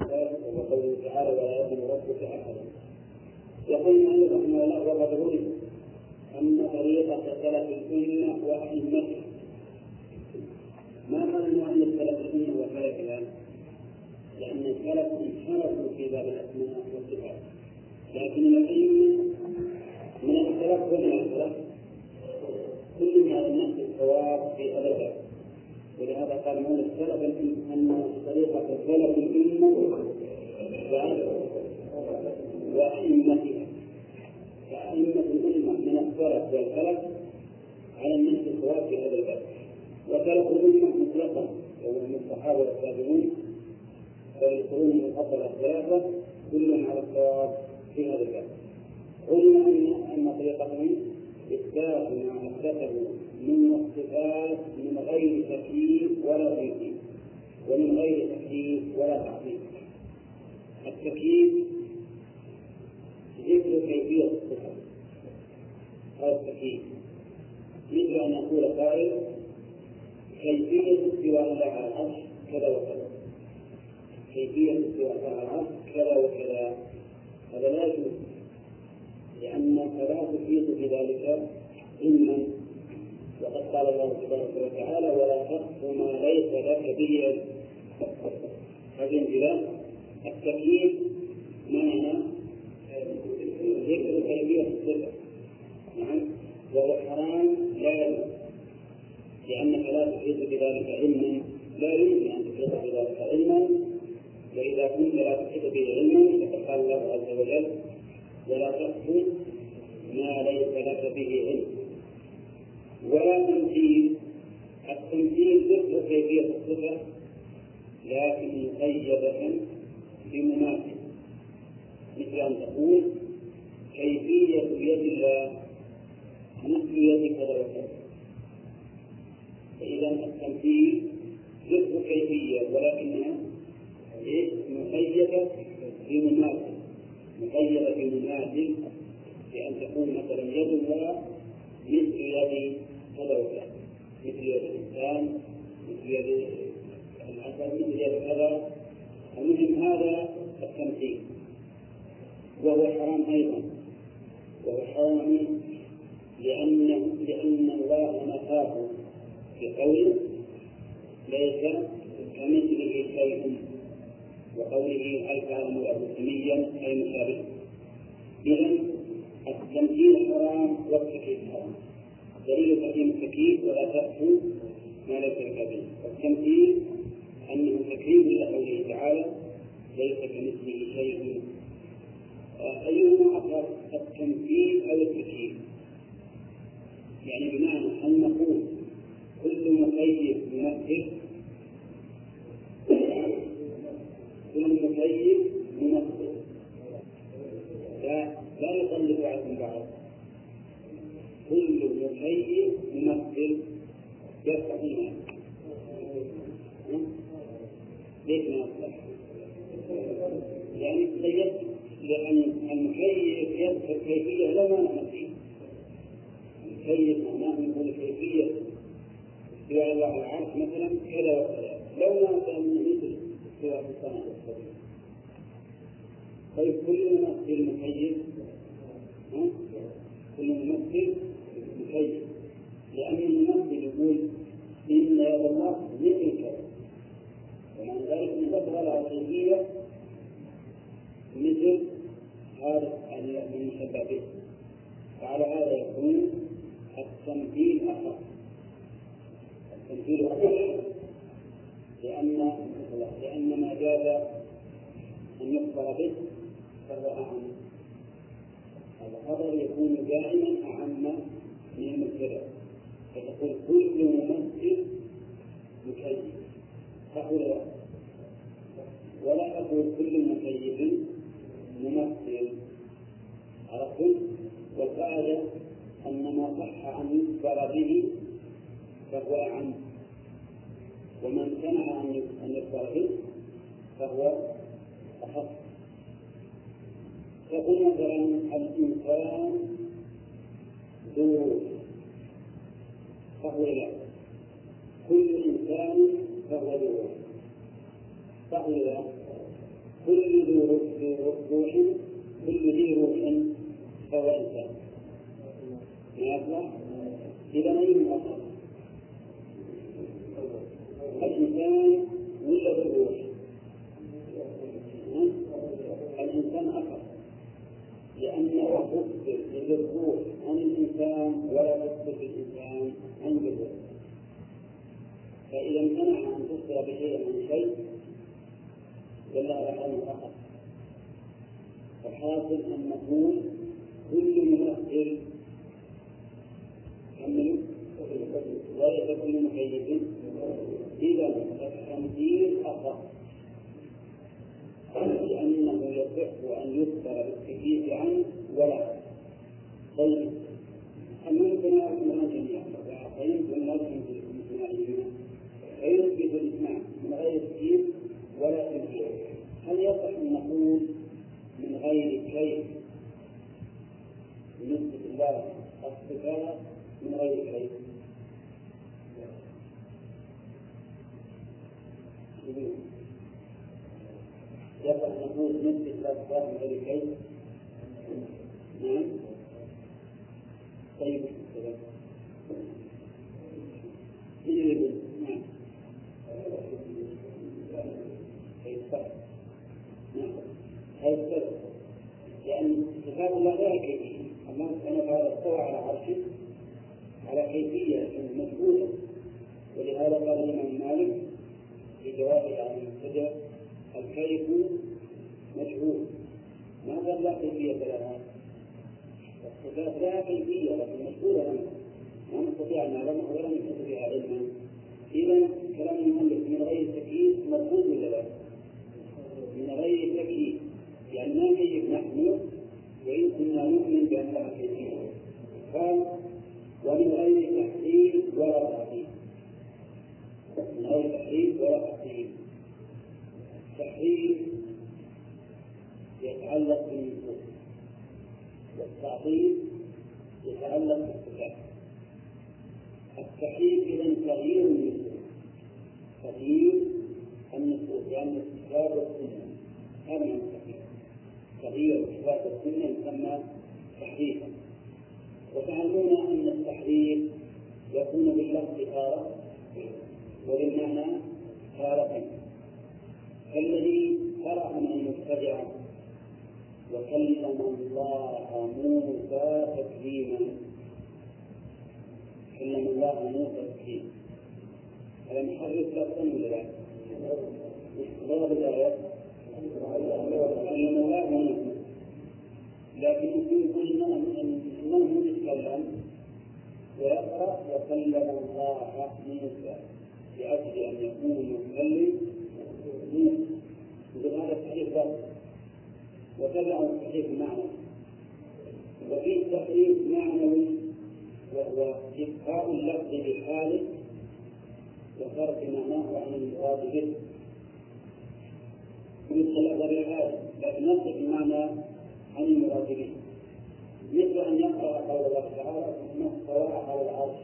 وقوله تعالى ولا يظلم ربك احدا يقول المؤلف رحمه الله وقد علم ان طريقه سلف الامه وائمتها ما قال المؤلف سلف الامه وسلفها لأن السلف انحرفوا في باب الاسماء والصفات لكن الائمه من السلف ومن السلف كل على نفس الصواب في هذا الباب ولهذا قال مولى السلف إن طريقه سلف الامه وأئمتها فأئمة الأمة. من السلف والخلف على النفس الصواب في هذا الباب وسلف الأمة مطلقا وهو من الصحابة والتابعون. فالقرون المفضلة الثلاثة كلهم على الصواب في هذا الباب قلنا أن أن طريقتهم إثبات ما أثبته. من الصفات من غير تكييف ولا تنكيف ومن غير تكييف ولا تعطيل التكييف ذكر كيفية الصفة أو التكييف مثل أن يقول قائل كيفية استواء الله على العرش كذا وكذا. كيفية استواء الله على العرش كذا وكذا. هذا لا يجوز لأنك لا تفيد في ذلك علما وقد قال الله تبارك وتعالى ولا تقف ما ليس لك به علم. هذه انزلاق التكييف معنى ذكر كيفية الصفة نعم. وهو حرام لا يجوز لأنك لا تحيط بذلك علما. لا يمكن أن تحيط بذلك علما. وإذا كنت لا تحيط به علما فقد قال الله عز وجل ولا تقف ما ليس لك به علم. ولا تمثيل التمثيل ذكر كيفية الصفة لكن مقيدة بمماثل مثل أن تقول كيفية يد الله مثل يد كذا وكذا فإذا التمثيل ذكر كيفية ولكنها مقيدة بمماثل مقيدة بمماثل بأن تكون مثلا يد الله مثل يد كذا مثل يد الإنسان مثل يد العسل مثل يد كذا المهم هذا التمثيل. وهو حرام أيضا. وهو حرام لأن لأن الله نفاه في قوله ليس كمثله شيء. وقوله هل كان مرأة سميا أي مشابه إذا التمثيل حرام والتكييف دليل تحريم التكييف ولا تأتوا ما ليس به. والتمثيل أنه تكريم لقوله تعالى ليس كمثله شيء أيهما أقرب التمثيل أو التكييف؟ يعني بمعنى أن نقول كل مكيف ممثل كل مكيف ممثل لا لا يطلق بعضهم بعض مكيف ممثل يفتح الناس ليش ما يصلح؟ يعني تخيل لأن المكيف يذكر كيفية لا مانع فيه. المكيف معناه يقول كيفية؟ استواء الله العرش مثلا كذا وكذا. لو ما كان مثل في السماء طيب كل ممثل مكيف؟ كل ممثل لأن الممثل يقول إن يد الله مثل كذا ومع ذلك نسبها لها كيفية مثل هذا المشبه به وعلى هذا يكون التمثيل أخف التمثيل أخف لأن لأن ما جاز أن يخبر به فهو أعم. الخبر يكون دائما أعم من المبتدأ فتقول كل ممثل مكيف تقول ولا تقول كل مكيف ممثل عرفتم والقاعدة أن ما صح أن يخبر به فهو أعم ومن امتنع أن يخبر به فهو أخف تقول مثلا الإنسان ذو فهو لا كل إنسان فهو ذو صح ولا كل ذي روح كل ذي روح فهو إنسان. ما يطلع إذا أي أصل الإنسان ولا الروح. الإنسان أقل لأنه تخبر بالروح عن الإنسان ولا تخبر بالإنسان الروح فإذا امتنع أن تخبر بشيء عن شيء دل على أنه فقط. الحاصل أن نقول كل مؤثر كمل وليس كل مكيف إذا التمثيل أخف لأنه يصح أن يذكر بالتكليف عنه ولا. طيب أما امتناع من جميعا فيمكن لازم فيثبت الإسماع من غير تكليف ولا تكليف هل يصح أن نقول من غير كيف لله الصفات من غير كيف يصح نقول نثبت الصفات من غير كيف نعم. طيب. نعم. هذا لأن صفات الله لا كيفية الله سبحانه وتعالى استوى على عرشه على كيفية مجهولة ولهذا قال الإمام مالك في المبتدع الكيف مجهول. ما قال لا كيفية لها الصفات لها كيفية لكن مجهولة لنا ما نستطيع أن نعلمها ولا نستطيع علما. إذا كلام المؤلف من غير تكييف مرفوض ولا لا؟ من غير تكييف. يعني ما كيف نحن وإن كنا نؤمن بأن لها كيفية. قال ومن غير تحريف ولا تعطيل من غير تحريف ولا تعطيل التحريف يتعلق بالنصوص والتعطيل يتعلق بالصفات. التحريف إذا تغيير النصوص تغيير النصوص يعني الكتاب والسنة هذا من التحريف تغيير الكتاب والسنة يسمى تحريفا وتعلمون أن التحريف يكون باللفظ تارة وبالمعنى تارة كالذي قرأ من المبتدع وكلم الله موسى تكليما. كلم الله موسى تكليما. ألم يحرك لفظا ولا لا؟ ضرب الآيات كلم الله موسى. لكن يمكن انه يتكلم ويقرأ وكلم الله موسى لأجل أن يكون المتكلم موسى يقول هذا التحريف بس وتبع التحريف المعنى وفي تحريف معنوي وهو إبقاء اللفظ بحاله وترك معناه عن المراد به. مثل اللفظ بحاله لكن نصف المعنى عن المراد به. مثل أن يقرأ قول الله تعالى ثم استوى على العرش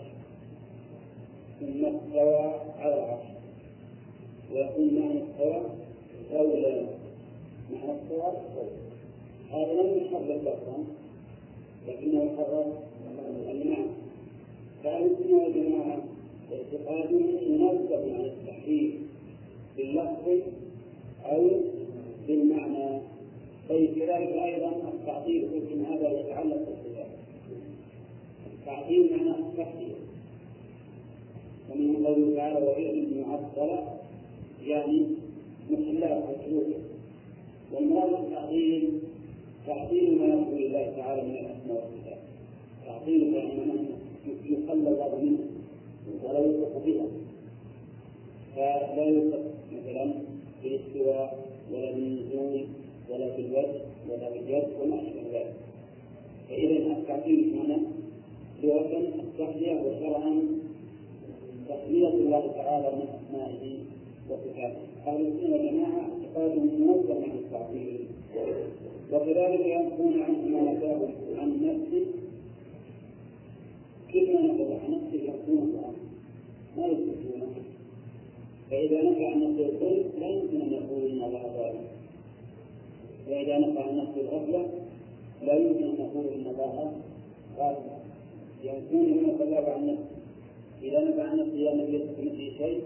ثم استوى على العرش. ويكون معنى استوى قولا معنى استوى قول هذا لم يحرك لفظا لكنه حرك المعنى فأهل السنة والجماعة اعتقادهم ينزه عن التحريف باللفظ أو بالمعنى. طيب كذلك أيضا التعطيل إن هذا يتعلق بالصفات التعطيل معناه التحديد ومن قوله تعالى وعلم معطلة يعني محلات مشروطة والمراد بالتعطيل تعطيل ما يرجو لله تعالى من الأسماء والصفات. يعني معناه يخلى الله منه ولا يوصف بها. فلا يوصف مثلا بالاستواء ولا بالنزول ولا بالوجه ولا باليد وما أشبه ذلك. فإذا التعطيل هنا لغة التحلية وشرعا تسمية الله تعالى من أسمائه وصفاته أهل السنة والجماعة اعتقادهم منزه عن التعطيل وكذلك ينفون عنه ما نفاه عن نفسه كيف ما نفاه عن نفسه القرآن ما يثبتونه فإذا نفى عن نفسه الظلم لا يمكن أن يقول إن الله ظالم فإذا نفى عن نفسه الغفلة لا يمكن أن نقول إن الله غافل يكون من الله عن نفسه إذا نفى عن نفسه أنه ليس كمثله شيء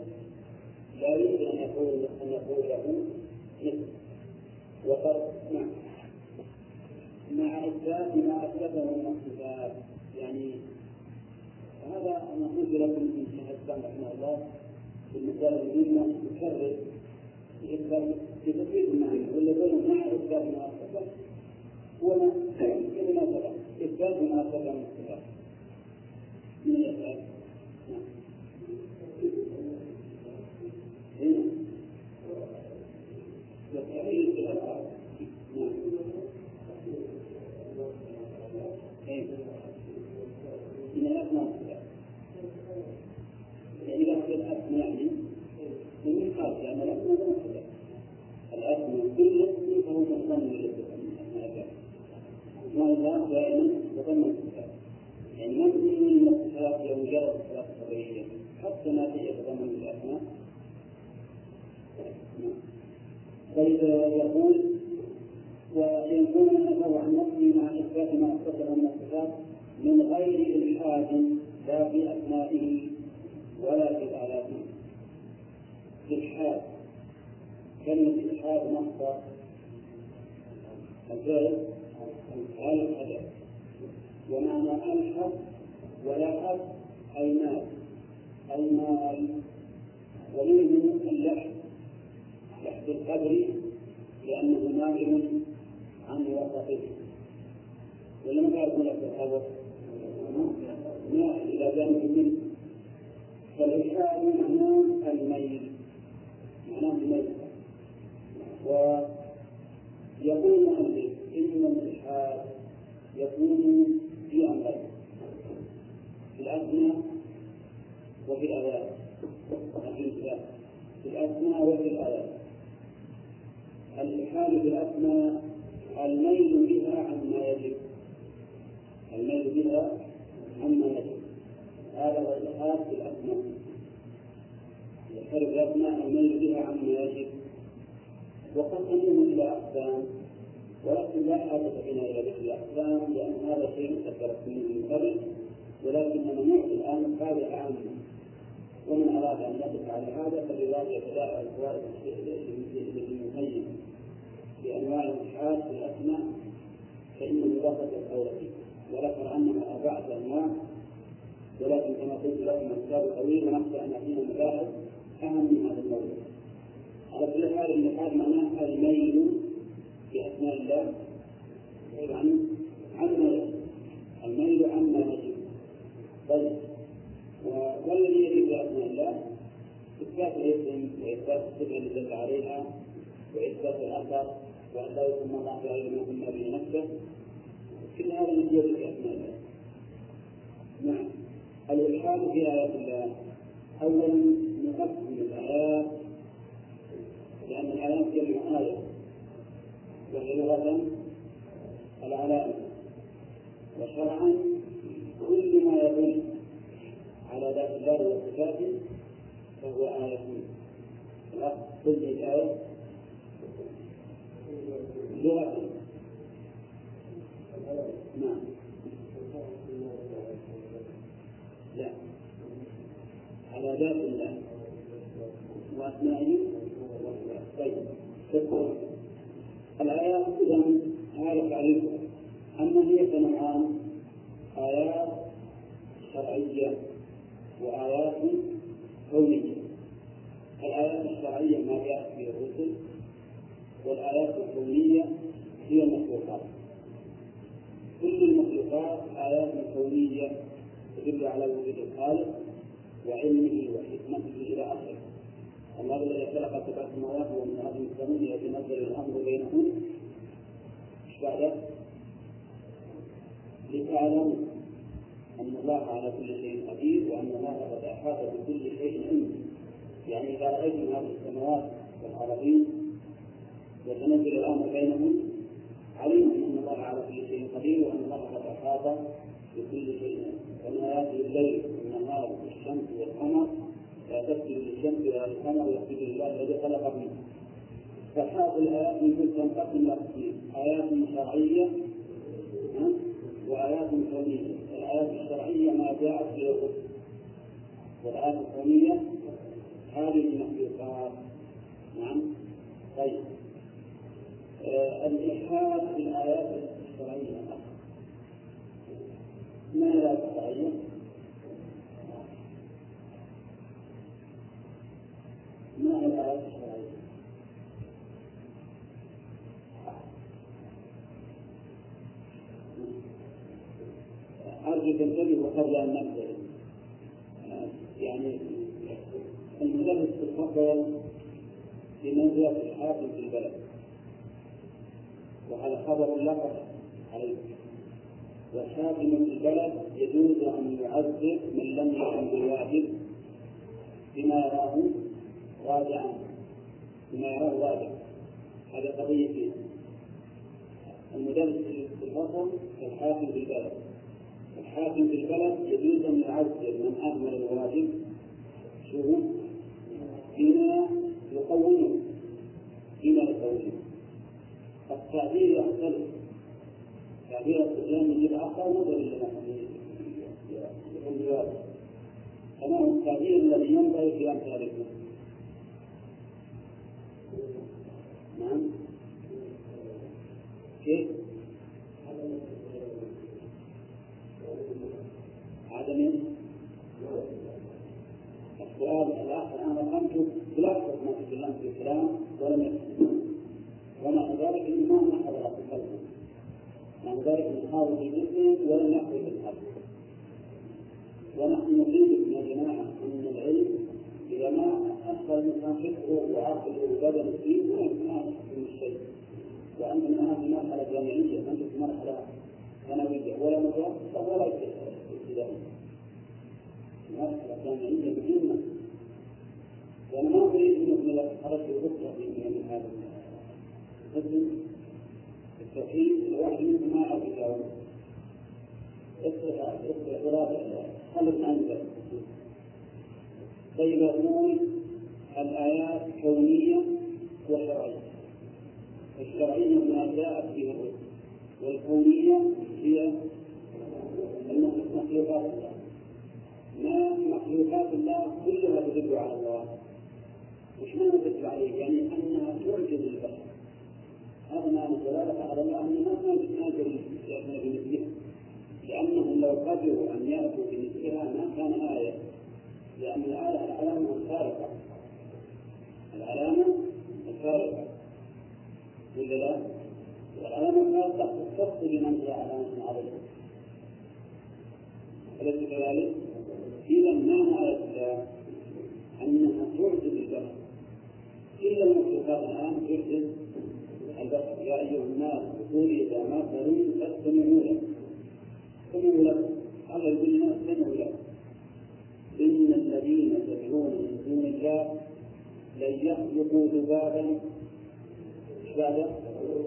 لا يمكن أن يقول أن يقول له مثل. وقد نعم. مع إثبات ما أثبته من الصفات يعني هذا ما قلت لكم من شيخ الإسلام رحمه الله. في المسائل المهمة يكرر. في تفريط المعنى مع إثبات ما أثبته هو كلمة إثبات ما أثبته من الصفات من الأسباب نعم هنا والتحرير في الألفاظ نعم من الأسماء يعني إذا قلت الأسماء يعني من خاص لأن الأسماء مفردة الأسماء كل اسم فهو مضمن للأسماء الله دائما وضمن الصفات يعني ما تكون من الصفات لمجرد صفات خبرية حتى ما تجي تضمن الأسماء طيب يقول ويكون النفي عن نفسه مع إثبات ما اتصل من الصفات من غير إلحاد لا في أسمائه ولا في آلاته إلحاد كلمة إلحاد مصدر الفعل الحدث ومعنى ألحد ولحد أي مال أي مال ومنه اللحد. لحد القدر لأنه نائم عن وسطه. ولم تعرفوا لك الخبر ما إذا كان منه. فالإلحاد معناه الميل. معناه الميل. ويقول المؤلف إن الإلحاد يكون في أمرين. في الأسماء وفي الآيات في الأسماء وفي الآيات الإلحاد في الأسماء الميل بها عما يجب. الميل بها عما يجب. هذا هو الإلحاد في الأسماء الإلحاد في الأسماء الميل بها عما يجب. وقسموه إلى أقسام. ولكن لا حاجة بنا إلى ذكر الأقسام لأن هذا شيء قد فيه من قبل ولكننا نعطي الآن هذا عام ومن أراد أن يقف على هذا فلذلك يتداعى الفوائد المقيمة بأنواع الإلحاد في الأسماء فإن الإضافة القول فيه. وذكر أنها أربعة أنواع ولكن كما قلت لكم الكتاب طويل ونخشى أن يكون مباحث أهم من هذا الموضوع على كل حال الإلحاد معناه الميل بأسماء الله عن عما يجب الميل عما يجب طيب والذي يجب بأسماء الله إثبات الاسم وإثبات الصفة اللي دل عليها وإثبات الأثر وأن لا يسمى الله بغير ما سمى به نفسه كل هذا من جهة بأسماء الله نعم الإلحاد في آيات الله أولا نقسم الآيات لأن الآيات جمع آية وهي لغة العلامة وشرعا كل ما يدل على ذات الله وصفاته فهو آية. كل الآية لغة نعم. لا. على ذات الله. وأسمائه. طيب. تذكر الآيات إذا هذا تعريفها أما هي فنوعان آيات شرعية وآيات كونية الآيات الشرعية ما جاءت في الرسل والآيات الكونية هي المخلوقات كل المخلوقات آيات كونية تدل على وجود الخالق وعلمه وحكمته إلى آخره. الله الذي خلق سبع سماوات ومن هذه الثمانية يتنزل الأمر بينهم إيش بعده؟ لتعلموا أن الله على كل شيء قدير وأن الله قد أحاط بكل شيء علما يعني إذا رأيتم هذه السماوات والأراضين يتنزل الأمر بينهم علموا أن الله على كل شيء قدير وأن الله قد أحاط بكل شيء ومن آياته الليل والنهار والشمس والقمر لا تسجد للشمس ولا للقمر يسجد لله الذي خلقهما فهذه الآيات يمكن تنقسم إلى قسمين آيات شرعية وآيات كونية الآيات الشرعية ما جاءت في الرسل. والآيات الكونية هذه المخلوقات نعم. طيب. آه الإلحاد في الآيات الشرعية. ما هي الآيات ما الآيات الشرعية؟ أرجو تنتبهوا قبل أن نبدأ يعني المدرس الفصل بمنزلة الحاكم في البلد وهذا خبر لقب عليه والحاكم في البلد يجوز أن يعذب من لم يقم بالواجب بما يراه راجعا بما يراه راجعا هذه قضية المدرس في الفصل كالحاكم في البلد. الحاكم في البلد يجوز أن يعذب من أهمل الواجب شو؟ بما يقومه. بما يقومه. التعبير يختلف تعبير الإسلام يجب أقوى ولا يقول كما هو التعبير الذي ينبغي في أمثالكم؟ نعم. كيف؟ عدم السؤال الآخر أنا قمت بلفظ ما تكلمت في الكلام ولم يكن. ومع ذلك ما حضر في القلب مع ذلك نحاول في جزء ولم في القلب ونحن نقيم يا جماعة أن العلم إذا ما فكره وعقله وبدنه فيه ما يحكم الشيء الآن في مرحلة جامعية أنت في مرحلة ثانوية ولا متوسطة ولا ابتدائية مرحلة جامعية مهمة وأنا ما أريد أن أكمل خرجت بكرة من هذا القسم التوحيد الواحد منهم ما يعرف يجاوب اقرأ اقرأ خلص عن طيب أقول الآيات كونية وشرعية الشرعية ما جاءت به الرسل والكونية هي مخلوقات الله. ما مخلوقات الله كلها تدل على الله. وش معنى تدل عليه؟ يعني أنها تعجز البشر. هذا معنى الدلالة على الله انها ما ياتون بمثلها لأنهم لو قدروا أن يأتوا بمثلها ما كان آية. لأن الآية العلامة الخارقة العلامة الخارقة ولا لا؟ والعلامة الخارقة تختص بمن هي علامة عظيمة. أليس كذلك؟ إذا ما معنى أنها تعجز البشر إلا المخلوقات الآن تعجز البشر يا أيها الناس قولوا إذا ما كانوا فاستمعوا له. استمعوا له. الله يقول لنا استمعوا له. إن الذين تدعون من دون الله لن يخلقوا ذبابا. بعد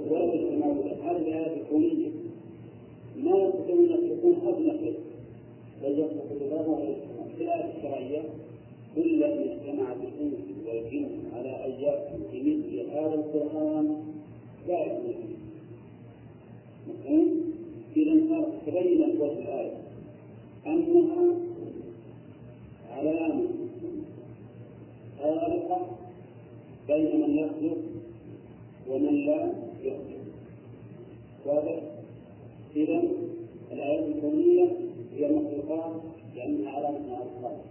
ولا يجتمعوا له هذه الآيات الكونية ما يستطيعون أن يكون أدنى شيء بل يخلق ذبابا ولا يجتمع في الآية الشرعية كل أن اجتمع الإنس والجن على أن يأتوا بمثل هذا القرآن لا يكون مفهوم؟ إذا تبين وجه الآية. أنها علامة خالقة بين من يخلق ومن لا يخلق واضح؟ إذا الآيات الكونية هي المخلوقات لأنها علامة من الخالق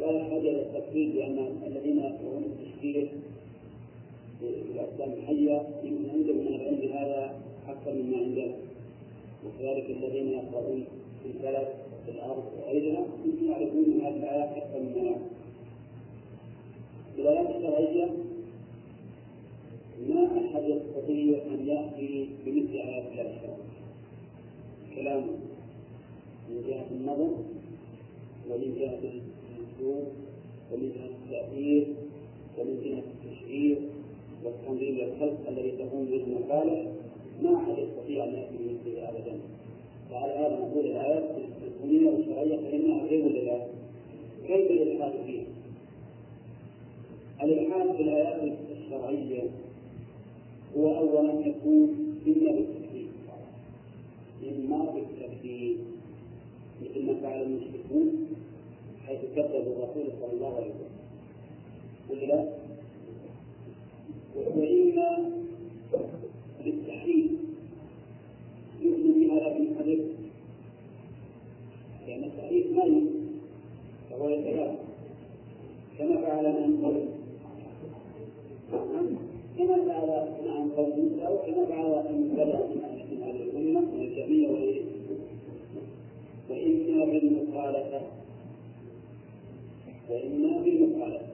ولا حاجة إلى التفصيل لأن الذين يقرؤون التشكيل في الأقسام الحية يمكن عندهم من العلم هذا أكثر مما عندنا وكذلك الذين يقرؤون في الفلك في الأرض وغيرها يمكن يعرفون من هذه الآيات أكثر مما نعرف الآيات الشرعية ما أحد يستطيع أن يأتي بمثل آيات الله الشرعية كلام من جهة النظر ومن جهة الأسلوب ومن جهة التأثير ومن جهة التشعير والتنظيم للخلق الذي تقوم به المصالح. ما أحد يستطيع أن يأتي بمثله أبدا. وعلى هذا نقول الآيات الكونية والشرعية فإنها غير لله كيف الإلحاد فيها؟ الإلحاد في الآيات الشرعية هو أولا يكون إما بالتكليف إما بالتكليف مثل ما فعل المشركون حيث كذبوا الرسول صلى الله عليه وسلم. ولا وإما بالتحريم. يؤمن بها لكن حدث لأن التحريف ما فهو يتلاعب كما فعل من قبل. كما فعل عن قوم موسى وكما فعل من بلد من هذه الأمة من الجميع وإما بالمخالفة وإما بالمخالفة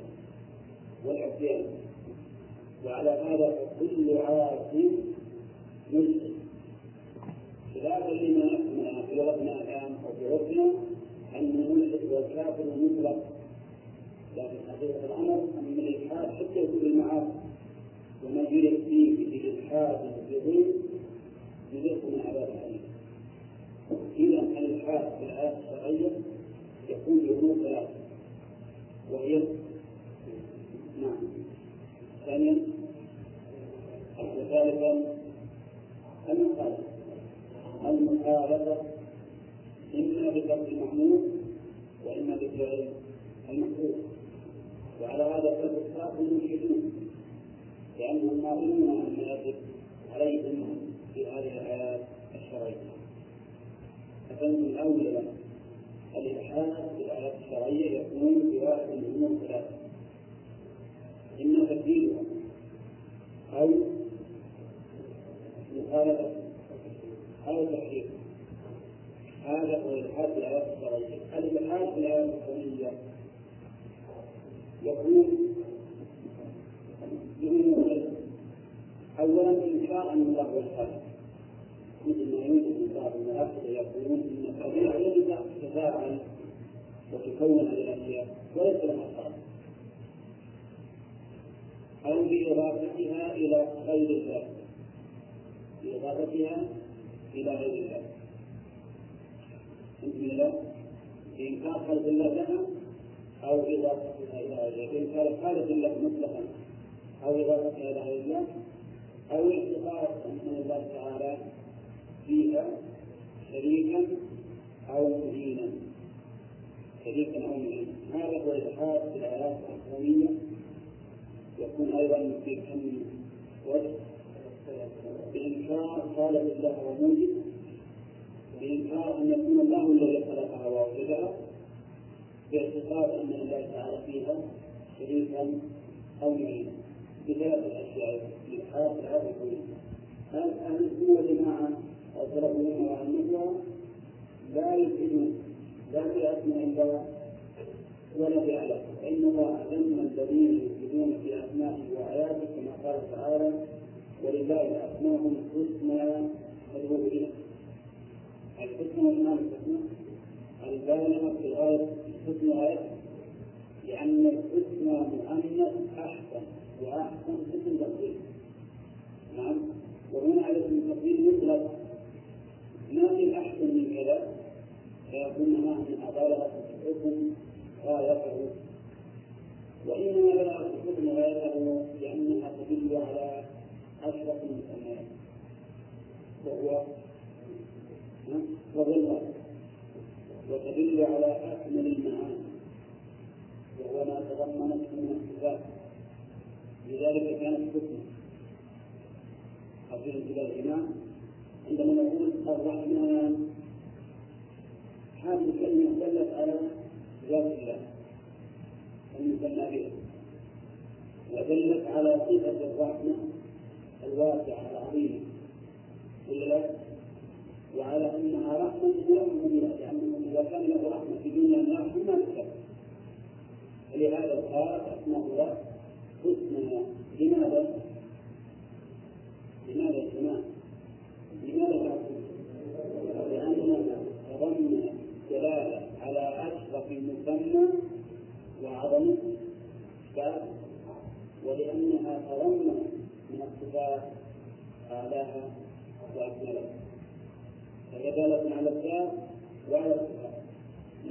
والعصيان وعلى هذا فكل عاصي مسلم خلافا لما في لغتنا الآن أو في عرفنا أن الملحد والكافر مطلق لكن حقيقة الأمر أن الإلحاد حتى يكون المعاصي وما يرد فيه بالإلحاد بظلم يذيق من عذاب الأليم إذا الإلحاد في الآيات الشرعية يكون بأمور ثلاثة. وهي نعم. ثانيا وثالثا المخالفة. المخالفة إما بترك المحمود وإما بفعل المكروه وعلى هذا فالكفار المشركون لأنهم قائلون أن يجب عليهم في هذه الآيات الشرعية. فمن الأولى في الآيات الشرعية يكون بواحد من الأمور ثلاثة إما تبديلها أو مخالفة. أو تحريف هذا هو الإلحاد في الآيات الشرعية. الإلحاد في الآيات الشرعية يكون أولا إنكار أن الله هو مثل ما يوجد في بعض الملاحدة يقولون إن الطبيعة يجب تتفاعل وتكون الأشياء وليس لها خالق أو بإضافتها إلى غير الله بإضافتها إلى غير الله بسم الله بإنكار خلق الله لها أو إضافتها إلى غير الله بإنكار خالق الله مطلقا. أو إضافتها إلى الله أو اعتقاد أن الله تعالى فيها شريكا أو معينا شريكا أو معينا هذا هو الإلحاد في الآيات الإسلامية يكون أيضا في كم وجه. بإنكار خالق الله وموجد بإنكار أن يكون الله الذي خلقها وأوجدها باعتقاد أن الله تعالى فيها شريكا أو معينا بثلاث أشياء في هذا الكون أهل السنة والجماعة الأمة وأئمتها لا يلحدون لا في أسماء الله ولا في أعلام فإن الله الذين يلحدون في أسمائه وآياته كما قال تعالى ولله الأسماء الحسنى فادعوه بها الحسنى والمعنى الحسنى البالغة في الغاية الحسنى غاية لأن الحسنى مؤنث أحسن. وأحسن اسم تقدير نعم. وهنا على اسم التقدير مطلق. ما في أحسن من كذا. فيكون ما من أضالة الحكم غايته. وإنما بلغت الحكم غايته لأنها تدل على أشرف المسميات. وهو وهو الله وتدل على أكمل المعاني. وهو ما تضمنته من الصفات. لذلك كانت حكمه حفظ إلى الإمام عندما نقول الرحمن هذه الكلمة دلت على ذات الله المسمى بها ودلت على صفة الرحمة الواسعة العظيمة. ولا وعلى أنها رحمة ورحمة لأنه إذا كان له رحمة في دنيا الناس ما تكفي فلهذا قال أسماء الله لماذا؟ لماذا السماء؟ لماذا لأنها تضمن دلالة على أشرف المسمى وعظم الصفات ولأنها تضمن من الصفات أعلاها وأكملها فهي دالة على الذات وعلى الصفات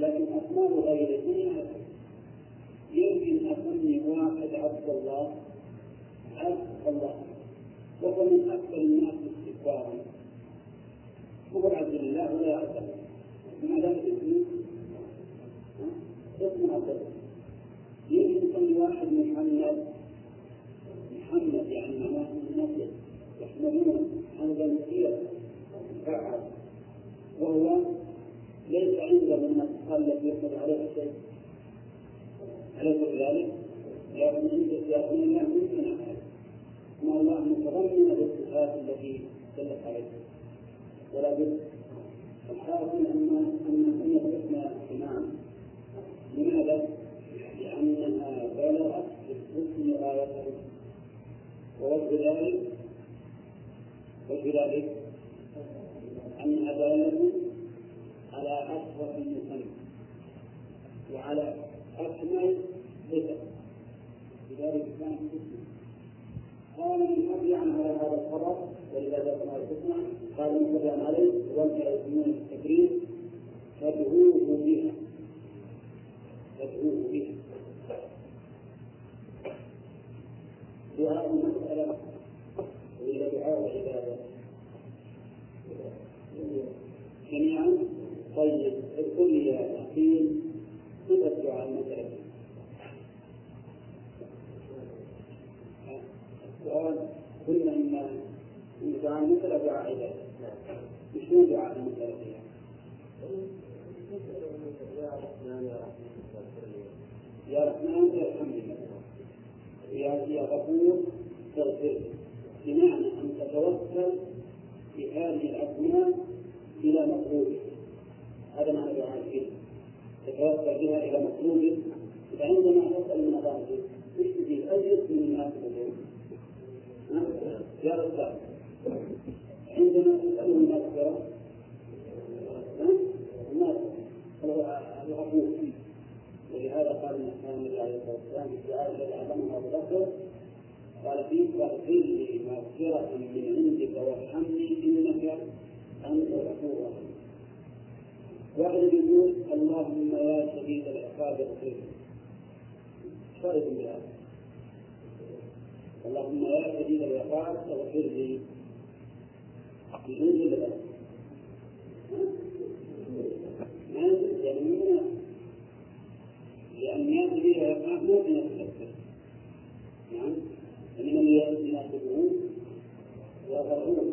لكن أسماء غيره يمكن أسمي واحد عبد الله؟ أب الله. وهو من أكثر الناس استكبارا هو عبد الله ولا يعبد ما دام اسمه؟ اسمه عبد الله. يمكن يسمي واحد محمد. محمد يعني معناه النبي. يحملون حمدا كثيرا وهو ليس عنده من الأقل التي يحمد عليها شيء. أليس كذلك؟ لكن عند لكن الله ممكن أن الله متضمن بالصفات التي دلت عليها ولا بد الحاصل أن أن هي الحسنى إمام لماذا؟ لأنها بلغت بالحسن غايته ووجه ذلك وجه ذلك أنها دالة على أشرف المسمى وعلى أكمل لذلك كانت حسنى قال من أبي عن هذا الخبر ولذلك كما تسمع قال من أبي عليه وجه يسمون التكريم فادعوه بها فادعوه بها دعاء المسألة وإلى دعاء العبادة جميعا طيب اذكر لي يا أخي صفة دعاء المسألة قلنا إن دعاء المسألة دعاء عبادة مش هو دعاء فيها يا رحمن ارحمني يا يا غفور تغفر. بمعنى أن تتوكل بهذه الأسماء إلى مطلوبك. هذا معنى دعاء الفيل تتوكل بها إلى مطلوبك. فعندما تسأل المطالب إيش تجيب؟ أي اسم من الناس يا عندما تسأله المغفرة الناس الغفور ولهذا قال النبي عليه الصلاه والسلام الدعاء الذي علمه ابو بكر قال فيه فاغفر لي مغفرة من عندك وارحمني انك انت الغفور الرحيم واحد يقول اللهم يا شديد العقاب اغفر لي شرط بهذا اللهم يا شديد العقاب اغفر لي. بدون جدل ما يعني من لأن بها الإقامة مو من التكفير نعم. إنما يناسبه وغفور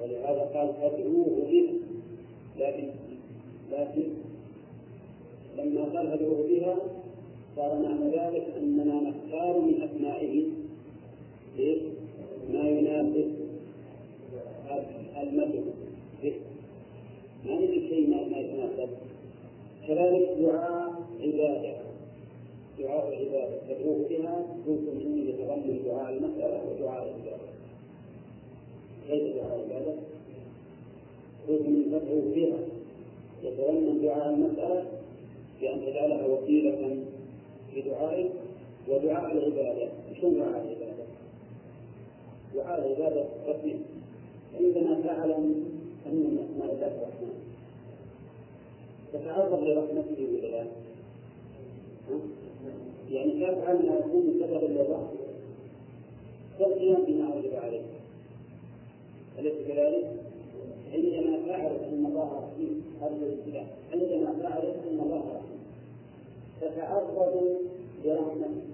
ولهذا قال فادعوه بها لكن لكن لما قال فادعوه بها صار معنى ذلك أننا نختار من أسمائه ما يناسب المدعو به ما نجد شيء ما يتناسب. كذلك دعاء عبادة. دعاء العبادة تدعوه بها جزء منه يتضمن دعاء المسألة ودعاء العبادة. كيف دعاء العبادة؟ جزء من تدعوه بها يتضمن دعاء المسألة بأن تجعلها وسيلة في دعائك ودعاء العبادة. شنو دعاء العبادة؟ دعاء العبادة قسمين عندما تعلم أن من أسماء الله الرحمن تتعرض لرحمته ولا لا؟ يعني تفعل ما يكون سببا للرحمة تقيا بما وجب عليك أليس كذلك؟ عندما تعرف أن الله رحيم هذا الابتلاء عندما تعرف أن الله رحيم تتعرض لرحمته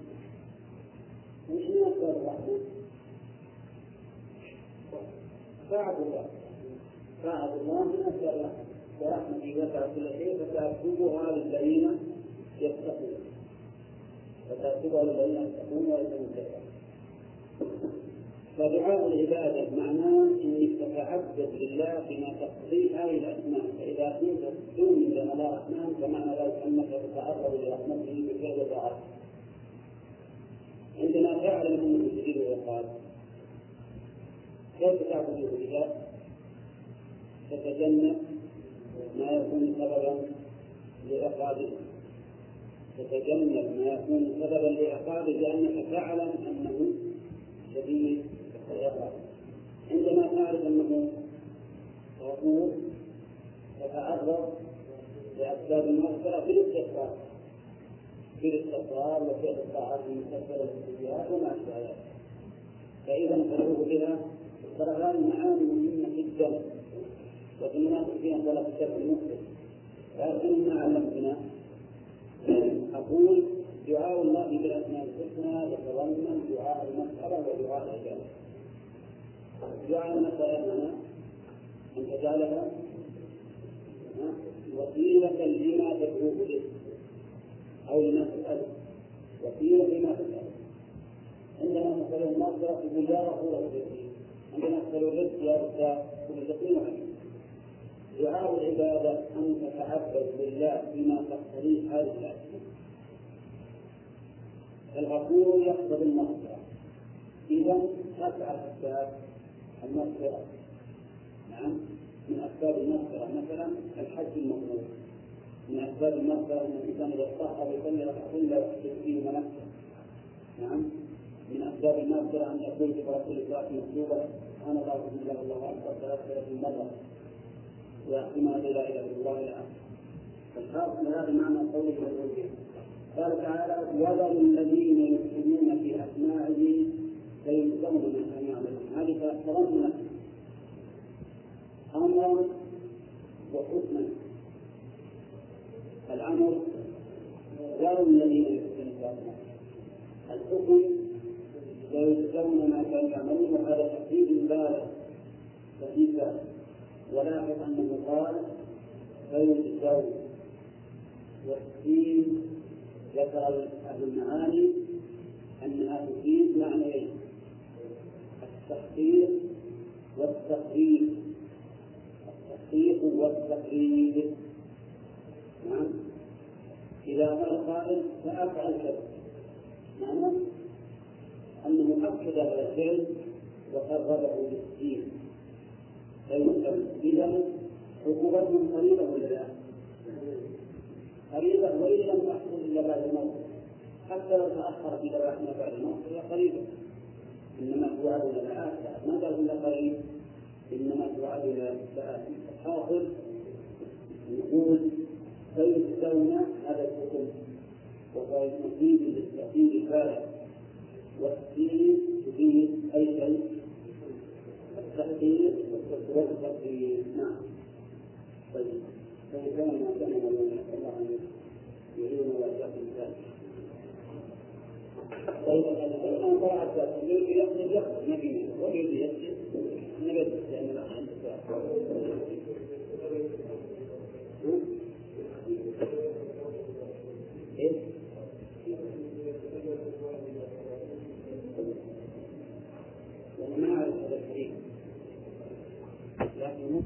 وش أسباب الرحمة؟ طاعة الله طاعة الله من الرحمة ورحمتي وسعت كل شيء فسأكتبها للذين يتقون. فتأكدها للذين يتقون ويتقون فدعاء العبادة معناه إنك تتعبد لله بما تقضي هذه الأسماء. فإذا كنت تؤمن بان الله رحمن فمعنى ذلك أنك تتعرض لرحمته بفعل طاعته عندما تعلم انه شديد العقاب كيف تعبد بها؟ تتجنب ما يكون سببا لعقابه تتجنب ما يكون سببا لعقابه لأنك تعلم أنه شديد العقاب عندما تعرف أنه غفور تتعرض لأسباب المغفرة في الاستغفار في الاستغفار وفعل الطاعات المكفرة للسيئات وما أشبه ذلك. فإذا انقلوه بها ترى هذه المعاني مهمة جدا. وفي المناسبة ولا في الشرع المسلم لكن ما علمتنا. أقول دعاء الله بالأسماء الحسنى يتضمن دعاء المسألة ودعاء الإجابة دعاء المسألة هنا. أن تجعلها وسيلة لما تدعو إليه أو لما تسأله وسيلة لما تسأله عندما نسأله المغفرة يقول يا رسول الله عندما نسأله الرزق يا أستاذ يقين عليه دعاء العبادة أن تتعبد لله بما تقتضيه هذه الأشياء الغفور يقتضي المغفرة. إذا تسعى أسباب المغفرة. نعم من أسباب المغفرة مثلا الحج المغفور من أسباب المغفرة أن الإنسان إذا استطاع يصلي ركعتين لا يحدث فيهما نفسه نعم. من أسباب المغفرة أن يقول في رسول الله مكتوبة أنا لا إله إلا الله أكبر ثلاثة مرة وما لا إله إلا الله الآن فالخاص من هذا معنى قوله الرجل قال تعالى وذروا الذين يلحدون في أسمائه فيجزون ما كانوا يعملون هذه تضمنت أمرا وحكما الأمر ذروا الذين يلحدون في أسمائه الحكم ويجزون ما كانوا يعملون. وهذا تحديد بالغ ففي ولاحظ أنه قال فيجزون والسين ذكر أهل المعاني أنها تفيد معنيين التحقيق والتقريب التحقيق والتقريب نعم. إذا قال قائل فأفعل كذا. معنى؟ أنه أكد هذا الفعل وقربه بالدين إذا عقوبتهم قريبة ولا لا؟ قريبة وإن لم تحصل إلا بعد الموت. حتى لو تأخر في ذبائحنا بعد الموت فهي قريبة. إنما توعدون لآت ما قال إلا قريب. إنما توعدون لآت الحاصل يقول فيجزون هذا الحكم. وهو مفيد للتأكيد البالغ والسين تفيد أي شيء. التحقيق والتقدير نعم. طيب. فكان ما كان الله ان يعين واياكم ذلك طيب الآن طلعت التأكيد يقصد يقصد نبي ويريد يسجد نبت لأن الأخ إيه؟ وأنا ما أعرف هذا الحديث لكن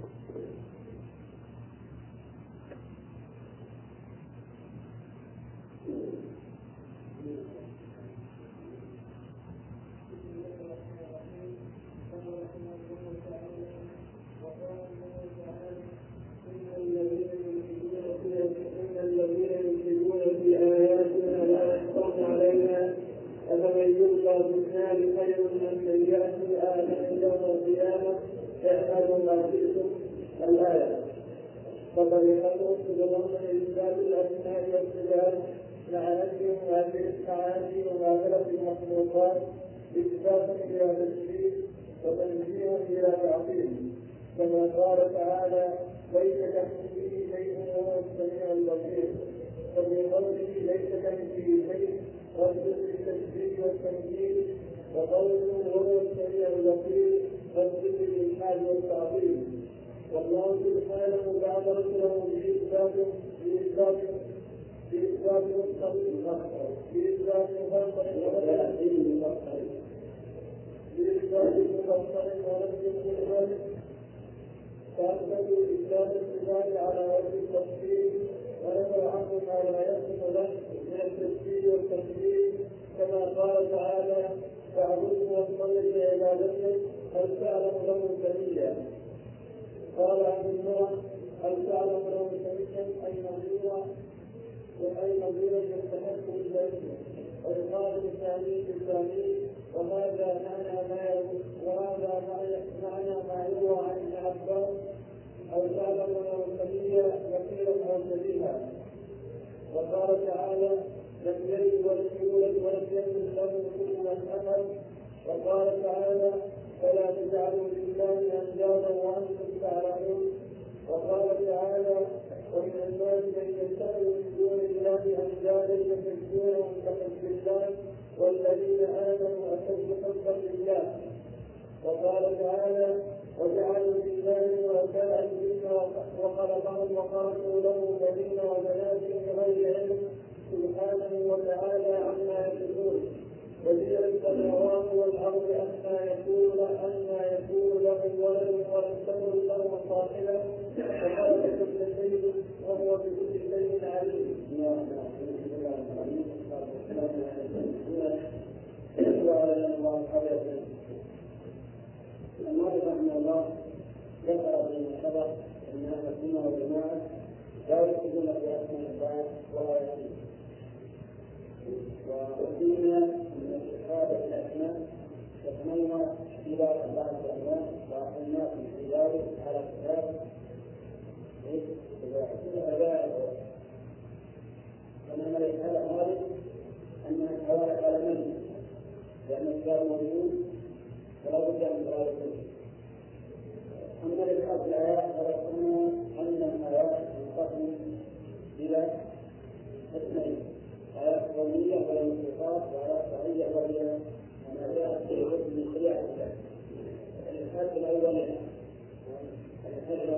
فطريقته تتضمن اثبات الاسماء والصفات مع نفي المعاني ومعامله المخلوقات اثبات إلى تشريك وتنزيه إلى تعطيل كما قال تعالى ليس كمثله شيء وهو السميع البصير. وفي قوله ليس كمثله شيء رد بالتشبيه والتمثيل وقوله وهو السميع البصير رد بالالحاد والتعظيم. والله سبحانه بعد رسله بإثبات بإثبات بإثبات مستقيم بإثبات مفصل بإثبات مفصل ونفي الصفات فأثبتوا إثبات الصفات على وجه التفصيل ونفوا عنه ما لا يصف له من التشبيه والتشبيه كما قال تعالى فاعبده واصطبر لعبادته هل تعلم له سبيلا. قال عبد الله هل تعلم له سبيلا أي نظيرا واي نظيرا يستحق بالذنب ويقال الثاني بالثاني وهذا معنى ما وهذا معنى ما يروى عن ابن عباس سبيلا وكيلا أو سبيلا وقال تعالى لم يلد ولم يولد ولم يكن له كفوا احد وقال تعالى فلا تجعلوا لله أندادا وأنتم تعلمون. وقال تعالى ومن الناس من يتخذ من دون الله أندادا يحبونهم كحب الله. والذين آمنوا اشد حبا لله وقال تعالى وجعلوا لله الجن وخلقهم وخرجوا له بنين وبنات بغير علم سبحانه وتعالى عما يشركون. بديع السماوات والأرض أنى يكون أنى يكون له ولد ولم تكن له صاحبة. وخلق كل شيء وهو بكل شيء عليم. وعلى الله حدث المؤلف رحمه الله ذكر الخبر أن أهل السنة والجماعة لا يؤمنون باسماء الله ولا يأتون وأدينا من استفادة الأسماء يتمنى اختلاف بعض الأسماء وأحلناكم في ذلك على كتاب فمن هذا هذا أن الحوالي على من لأن الكتاب موجود فلا بد من ذلك أما الإلحاد الآيات فذكرنا أن الآيات تنقسم إلى قسمين آيات قومية وهي الصفات وآيات شرعية وهي ما جاءت في حكم شريعة الله الإلحاد الأول الإلحاد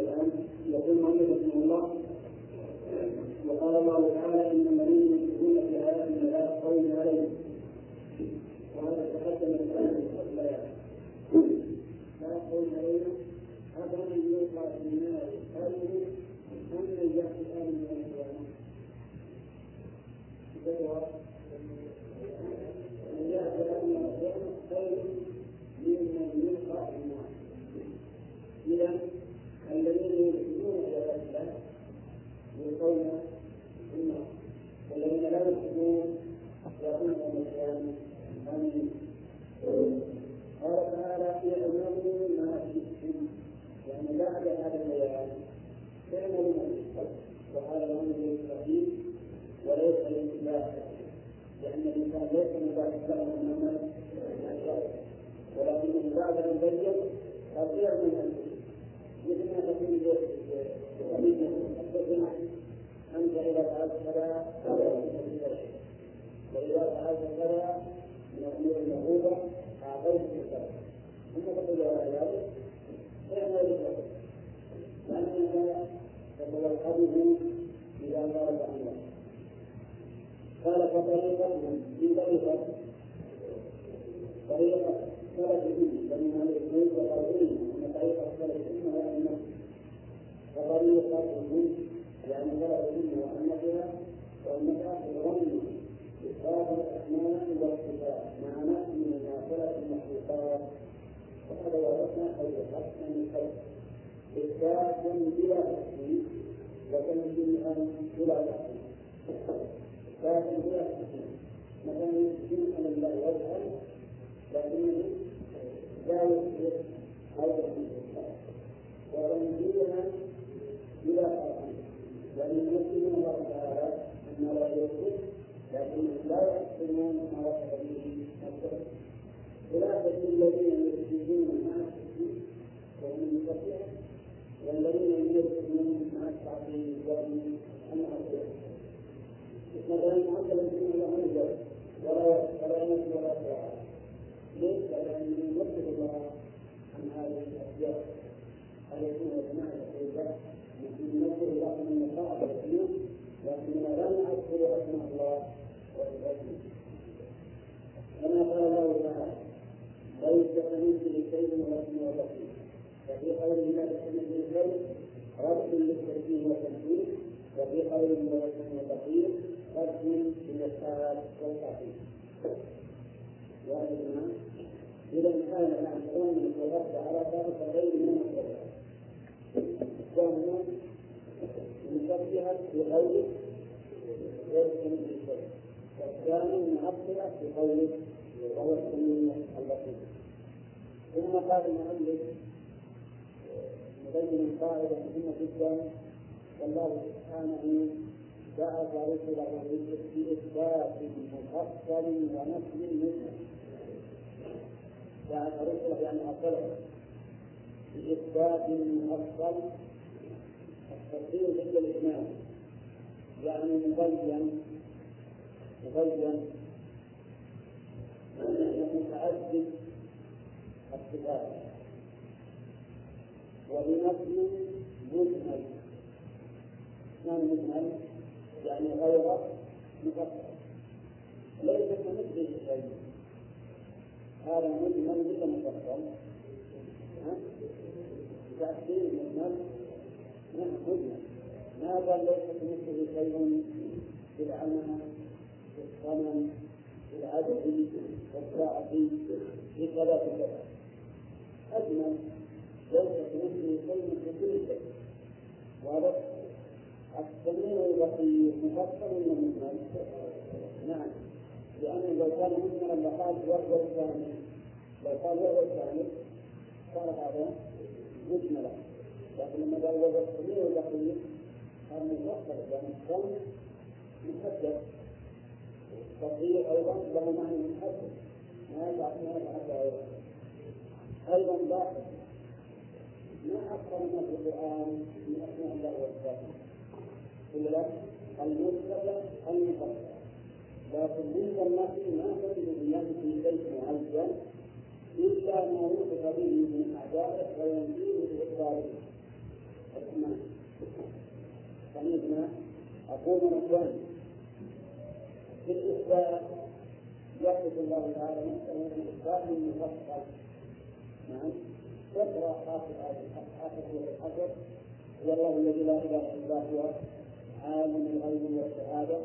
الآن. يقول محمد رحمه الله رد للتشبيه والتمثيل وفي قوله ولكن هو بصير رد للإرسال والتعقيد وأيضا إذا كان الأحكام الرد على ذلك غير من الرد وهو مشبهة بقوله غير كمثل شيء والثاني معطلة بقوله وهو السميع البصير ثم قال المؤلف مبين قاعدة مهمة جدا والله سبحانه بعث رسله بإثبات مفصل ونفي مجمل بعث رسله يعني أرسله بإثبات مفصل التفسير ضد الإجمال يعني مبين مبين. متعدد الصفات. وبنفي مجمل ما مجمل يعني غير مفصل. ليس كمثله شيء هذا مجمل غير مفصل. تأثير مجمل نعم مجمل ليس كمثله شيء في العمى في الصنم في العدد في الساعة في كذا في كذا أجمل. ليس كمثله شيء في كل شيء واضح السميع البصير مفصل ولا مجمل؟ نعم. لأنه لو كان مجملا لقال وهو الكامل لو قال وهو الكامل صار هذا مجملا لكن لما قال وهو السميع البصير هذا مفصل لأن السمع محدد التصديق أيضا له معنى محدد ما يقع ما غيره أيضا لاحظ ما أكثر ما في القرآن من أسماء الله وصفاته. إلا المثبتة المفصلة لكن عند النفي ما تجد بنفي شيء معين إلا ما وصف به من أعدائه وينفيه بإقراره الإيمان فمثل أقول مثلا في الإثبات يصف الله تعالى نفسه بالإثبات المفصل. نعم. يقرأ آخر آخر سورة الحجر هو الله الذي لا إله إلا هو عالم الغيب والشهادة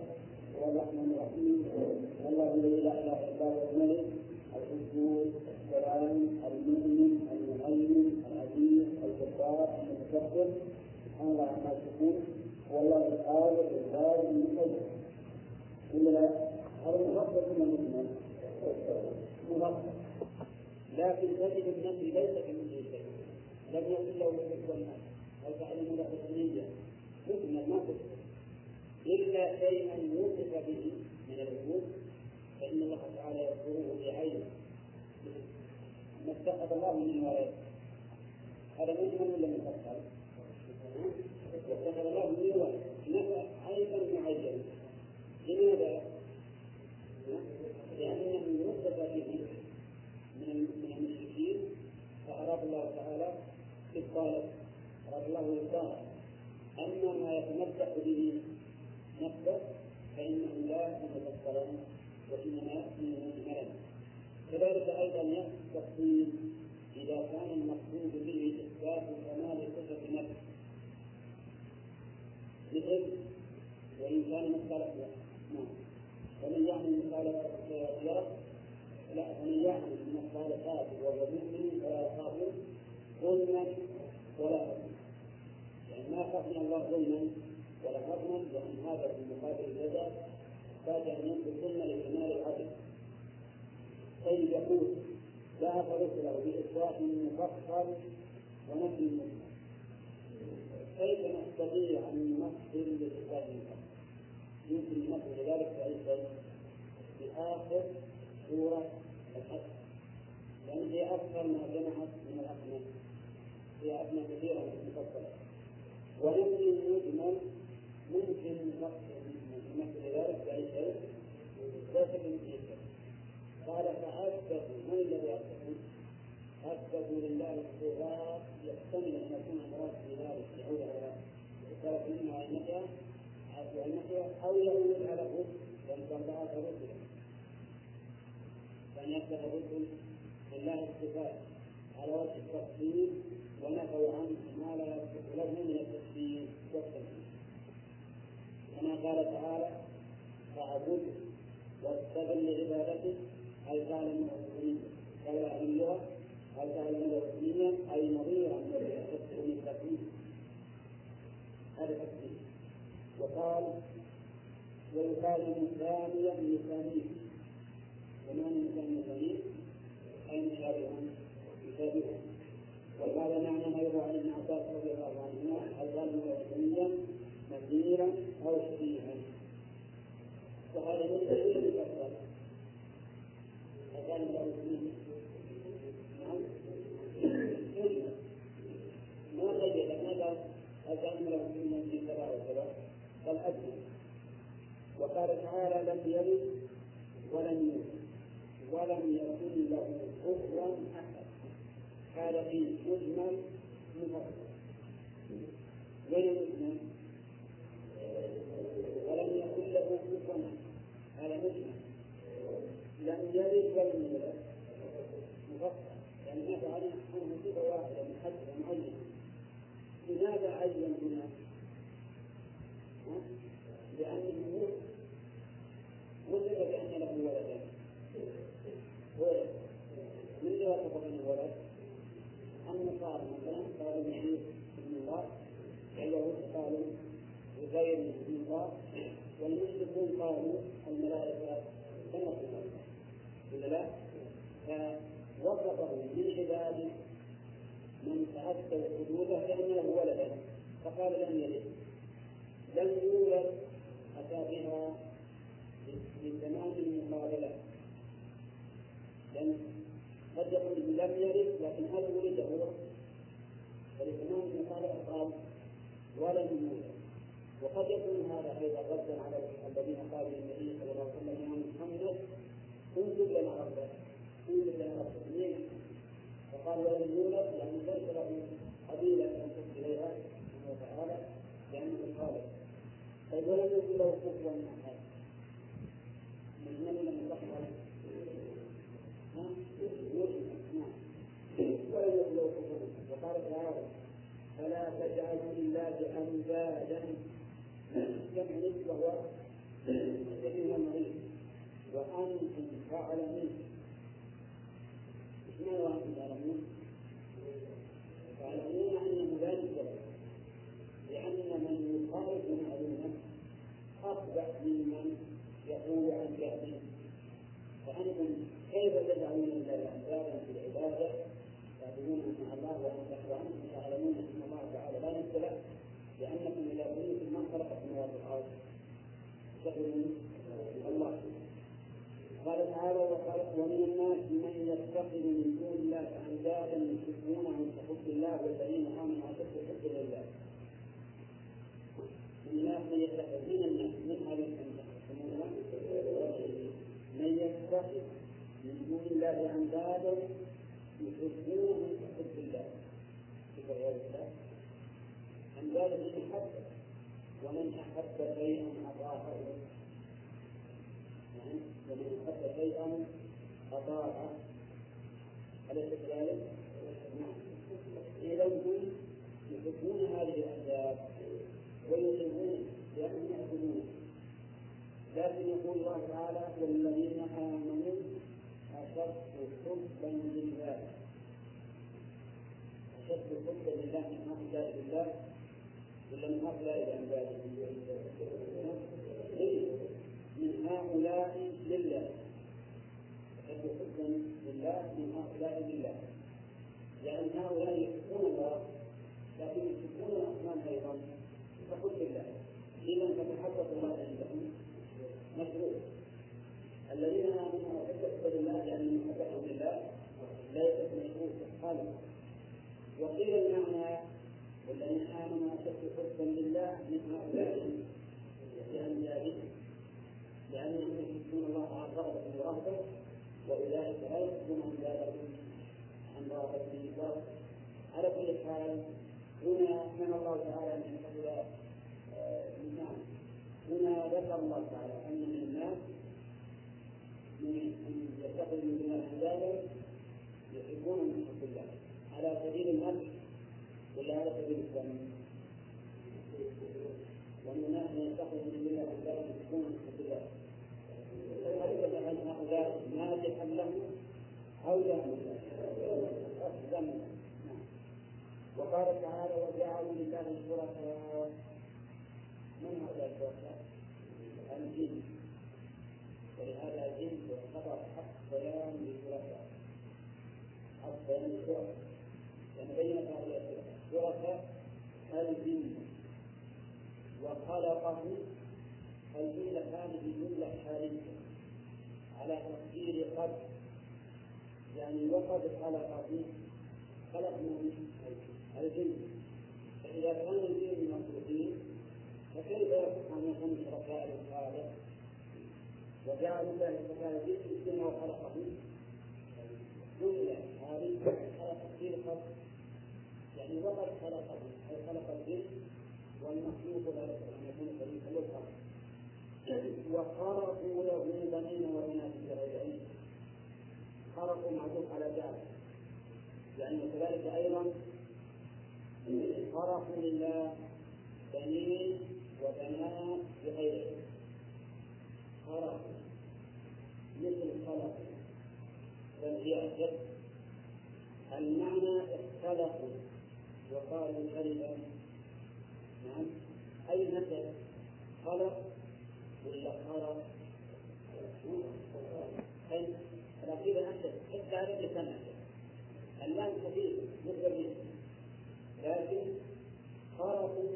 هو الرحمن الرحيم والله الذي لا إله إلا هو الملك القدوس السلام المؤمن المهيمن العزيز الجبار المتكبر. سبحان الله عما يشركون والله القادر الغالب المسير ولا لا؟ هذا مفصل من المجمل مفصل تجد النفي ليس كمثله شيء. لم يكن له مثل الناس أو تعلم له النية مجمل ما إلا شيئا وصف به من الوجود فإن الله تعالى يذكره بعينه ما اتخذ الله من ولد. هذا مجمل ولا مفصل؟ واتخذ الله من ولد نفى أيضا معين لماذا؟ لأنه نسب به من من المشركين فأراد الله تعالى إبطاله أراد الله إبطاله أما ما يتمسك به نفسه فإنه لا يتفسر وإنما يأتي مجملا كذلك أيضا يأتي التفصيل إذا كان المقصود به إثبات كمال صفة نفس مثل وإن كان مثال نعم. ومن يعمل مثال سيرة لا ومن يعمل مثال كافر وهو مؤمن فلا يخاف ظلما ولا هضما يعني ما من الله ظلما ولا هضما لأن هذا في مقابل الجزاء احتاج أن ينفذ ظلما لكمال العدل طيب يقول ذهب رسله بإثبات مفصل ونفي مجمل كيف نستطيع أن نمثل بإثبات مفصل؟ يمكن نمثل ذلك في أي شيء؟ في آخر سورة الحج لأن هي أكثر ما جمعت من الأسماء هي أسماء كثيرة مفصلة ونفي المجمل ممكن نمثل ذلك بأي شيء؟ ليس بمثل قال فأثبتوا من الذي أثبتوا؟ أثبتوا لله الصفات يحتمل أن يكون المراد في ذلك يعود على السلف منها والنفي والنفي أو يعود على الرسل لأن كان بعث رسلا فأن يثبت الرسل لله الصفات على وجه التفصيل ونفوا عنه ما لا يثبت له من التفصيل والتفصيل كما قال تعالى فاعبده واستغل لعبادته هل تعلم له قال اللغة؟ هل تعلم له سميا أي نظيرا الذي يخص من تكليف هذا تكليف وقال ويقال ثانيا لثانيه وما من ثاني ثانية أي مشابه؟ يشابهه وقال معنى أيضا عن ابن عباس رضي الله عنهما له سميا نذيرا أو شبيها وهذا من دليل الأفضل. أكان له سنين نعم. ما قيد ماذا أكان له سنين في كذا وكذا بل أدنى وقال تعالى لم يلد ولم يولد ولم يكن له كفوا أحد هذا في مجمل مفصل وين المجمل؟ ولم يكن له كفوا هذا مجمل لم يلد ولم يولد مفصل يعني هناك عنه صفة واحدة محددة معينة لماذا عين هنا؟ لأنه وصف بأن له ولدا ولد من اللي وصف بأنه ولد؟ النصارى مثلا قالوا المسيح ابن الله واليهود قالوا غير ابن الله والمشركون قالوا الملائكة كما الله ولا لا؟ فوصفه من عباده من تأتوا حدوده كأن له ولدا فقال لم يلد لم يولد أتى بها لتمام المقابلة لأن قد يقول لم يلد لكن هل ولد هو فلتمام المقابلة قال ولم يولد وقد يكون هذا أيضا ردا على الذين قالوا للنبي صلى الله عليه وسلم يا محمد انزل لنا ربك انزل لنا ربك ليه؟ فقال ولم يولد يعني ليس له قبيلة أن تصل إليها سبحانه وتعالى لأنه خالق طيب ولم له كفوا وقال تعالى فلا تجعلوا لله أندادا نسبة وهو كثير مريض وأنتم تعلمون إيش معنى وأنتم تعلمون؟ تعلمون أنه لا يوجد لأن من يخالف معلومة أصبح ممن يقول عن جهله فأنتم كيف تجعلون لله أندادا في العبادة تعبدون مع الله وأنتم تعلمون أن الله تعالى لا نزل لأنكم إذا قلتم من خلق السماوات والأرض تقولون الله قال تعالى ومن الناس من يتخذ من دون الله. اندادا يحبونهم كحب الله والذين امنوا اشد حبا لله من من يتخذ من الناس من هذه من يتخذ من دون الله أندادا يحبونهم كحب الله. شوف الله أندادا للمحبه ومن أحب شيئا اضافه يعني ومن أحب شيئا أطاعه أليس كذلك؟ نعم إذا هم يحبون هذه الأسباب ويطيعون لأنهم يحبونه لكن يقول الله تعالى والذين آمنوا أشد حبا لله. أشد حبا لله من هؤلاء لله ولا من هؤلاء الأنداد من هؤلاء لله. أشد حبا لله من هؤلاء لله لأن هؤلاء يحبون الله لكن يحبون الأصنام أيضا. كحب الله إذا فتحقق الله عندهم. مشروع الذين آمنوا وحب لله لأنهم محبتهم لله لا يكون مشروع سبحانه وقيل المعنى والذين آمنوا أشد حبا لله من هؤلاء لأنبيائهم لأنهم يحبون الله عن رغبة ورهبة وأولئك لا يحبون أولادهم عن رغبة ورهبة على كل حال هنا من الله تعالى أن يحب الناس هنا ذكر الله تعالى أن من الناس من يتخذ من دون الله يحبون من حب الله. على سبيل المدح ولا على سبيل الذم ومن الناس من يتخذ من الله يحبون من حب الله. فليس عن هؤلاء مادحا له أو ذما وقال تعالى وجعلوا لله شركاء من هؤلاء الشركاء؟ الجن ولهذا الجن يعتبر حق بيان للشركاء حق بيان للشركاء لأن بينت هؤلاء الشركاء الجن وخلقه الجملة هذه جملة حالية على تقدير قد. يعني وقد خلق فيه خلق من الجن. فإذا كان الجن مخلوقين فكيف أن يكون شركاء للخالق وجعلوا الله شركاء الجن الجن وخلقه جملة هذه على تقدير قد يعني وقد خلقه أي خلق الجن؟ والمخلوق يصح أن يكون شريكا للخالق وخرقوا له بنين وبنات بغير علم خرقوا معروف على ذلك يعني كذلك أيضا خرقوا لله بنين وبنات بغير علم خرقوا مثل خلق بل هي المعنى اختلفوا وقالوا كلمة نعم أي مثل خلق ولا خرق لكن أنت حتى على لسان اللام خفيف مثل لكن خرقوا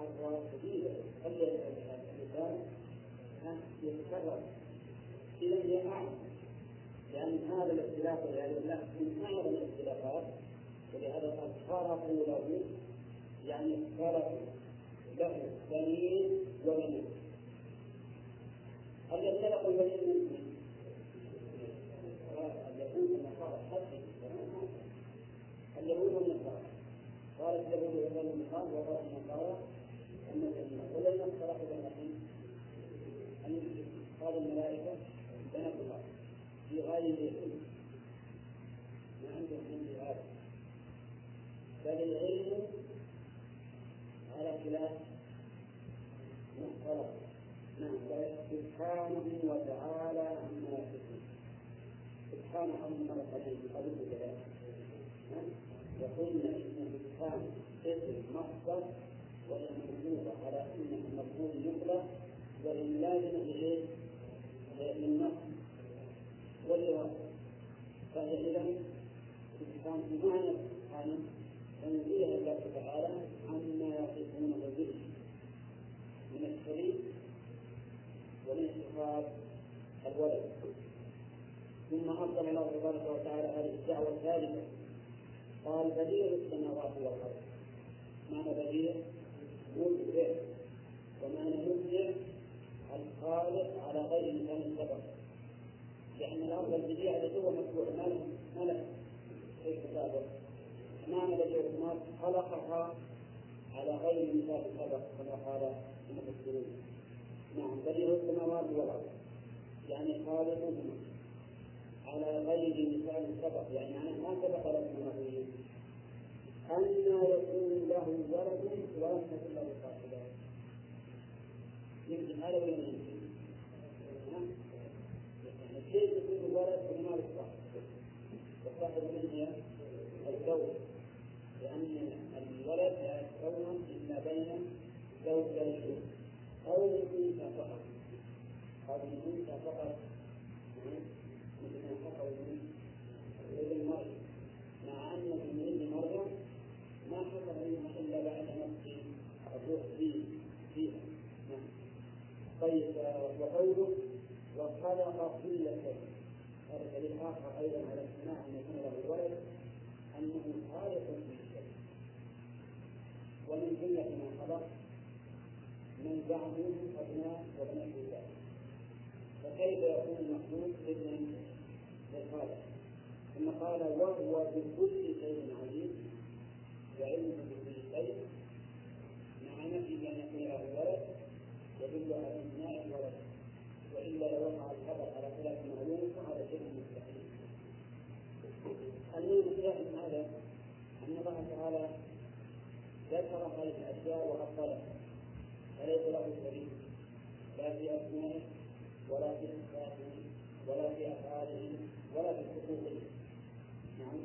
الرافضين خلي اللسان يتكرر إذا هي أعظم لأن هذا الاختلاف والعياذ بالله من أعظم الاختلافات ولهذا قد خرقوا له خرقوا له بنين وبنين هل يختلق البنين من اليهود والنصارى حتى اليهود والنصارى قالت اليهود والنصارى المقام وقالت النصارى أن ولم اختلقوا بناتهم أن قال الملائكة بنات الله في غاية اليهود؟ ما عندهم من بل العلم على خلاف مختلف نعم سبحانه وتعالى عما يصفون سبحانه عما يصفون قبل ذلك وقلنا إن سبحانه اسم مصدر وهي موجوده على انه مفهوم مطلق وان لازم اليه للنص والإرادة فهي إذا سبحانه بمعنى سبحانه تنزيه الله تعالى الشريك ومن الصفات رحمه الله تبارك وتعالى هذه الدعوة الثالثة. قال بديع السماوات والأرض. معنى بديع؟ مبدع ومعنى مبدع الخالق على غير مثال سبق. لأن الأرض البديع التي هو مشروع ما له ما له شيء سابق معنى بديع السماوات؟ خلقها على غير مثال سبق. كما قال المفسرون. نعم بديع السماوات والأرض. يعني خالقهما على غير مثال سبق. يعني أنا ما سبق لكم نظير أن يكون له ولد ولم تكن له صاحبة يمكن هذا ولا يمكن؟ كيف يكون الولد وما له صاحب؟ والصاحب من هي؟ الزوج. لأن الولد لا يتكون إلا بين زوجين. أو أنثى فقط أو أنثى فقط مثل ما حصل من ابن مريم مع أن من ابن مريم ما حصل منها إلا بعد نفس الروح فيه فيها نعم طيب وقوله وخلق كل شيء. هذا دليل آخر أيضا على امتناع أن يكون له الولد أنه خالق كل شيء. ومن جملة ما خلق من بعده أبناء وبنات الله فكيف يكون المخلوق ابنا للخالق ثم قال وهو بكل شيء عليم وعلمه بكل شيء. مع نفي ان يكون له ولد يدل على امتناع الولد. وإلا لو وقع الخبر على خلاف معلوم فهذا شيء مستحيل. المهم الشاهد هذا أن الله تعالى ذكر هذه الأشياء وأفضلها. فليس له شريك لا في أسمائه ولا في صفاته ولا في أفعاله ولا في حقوقه نعم.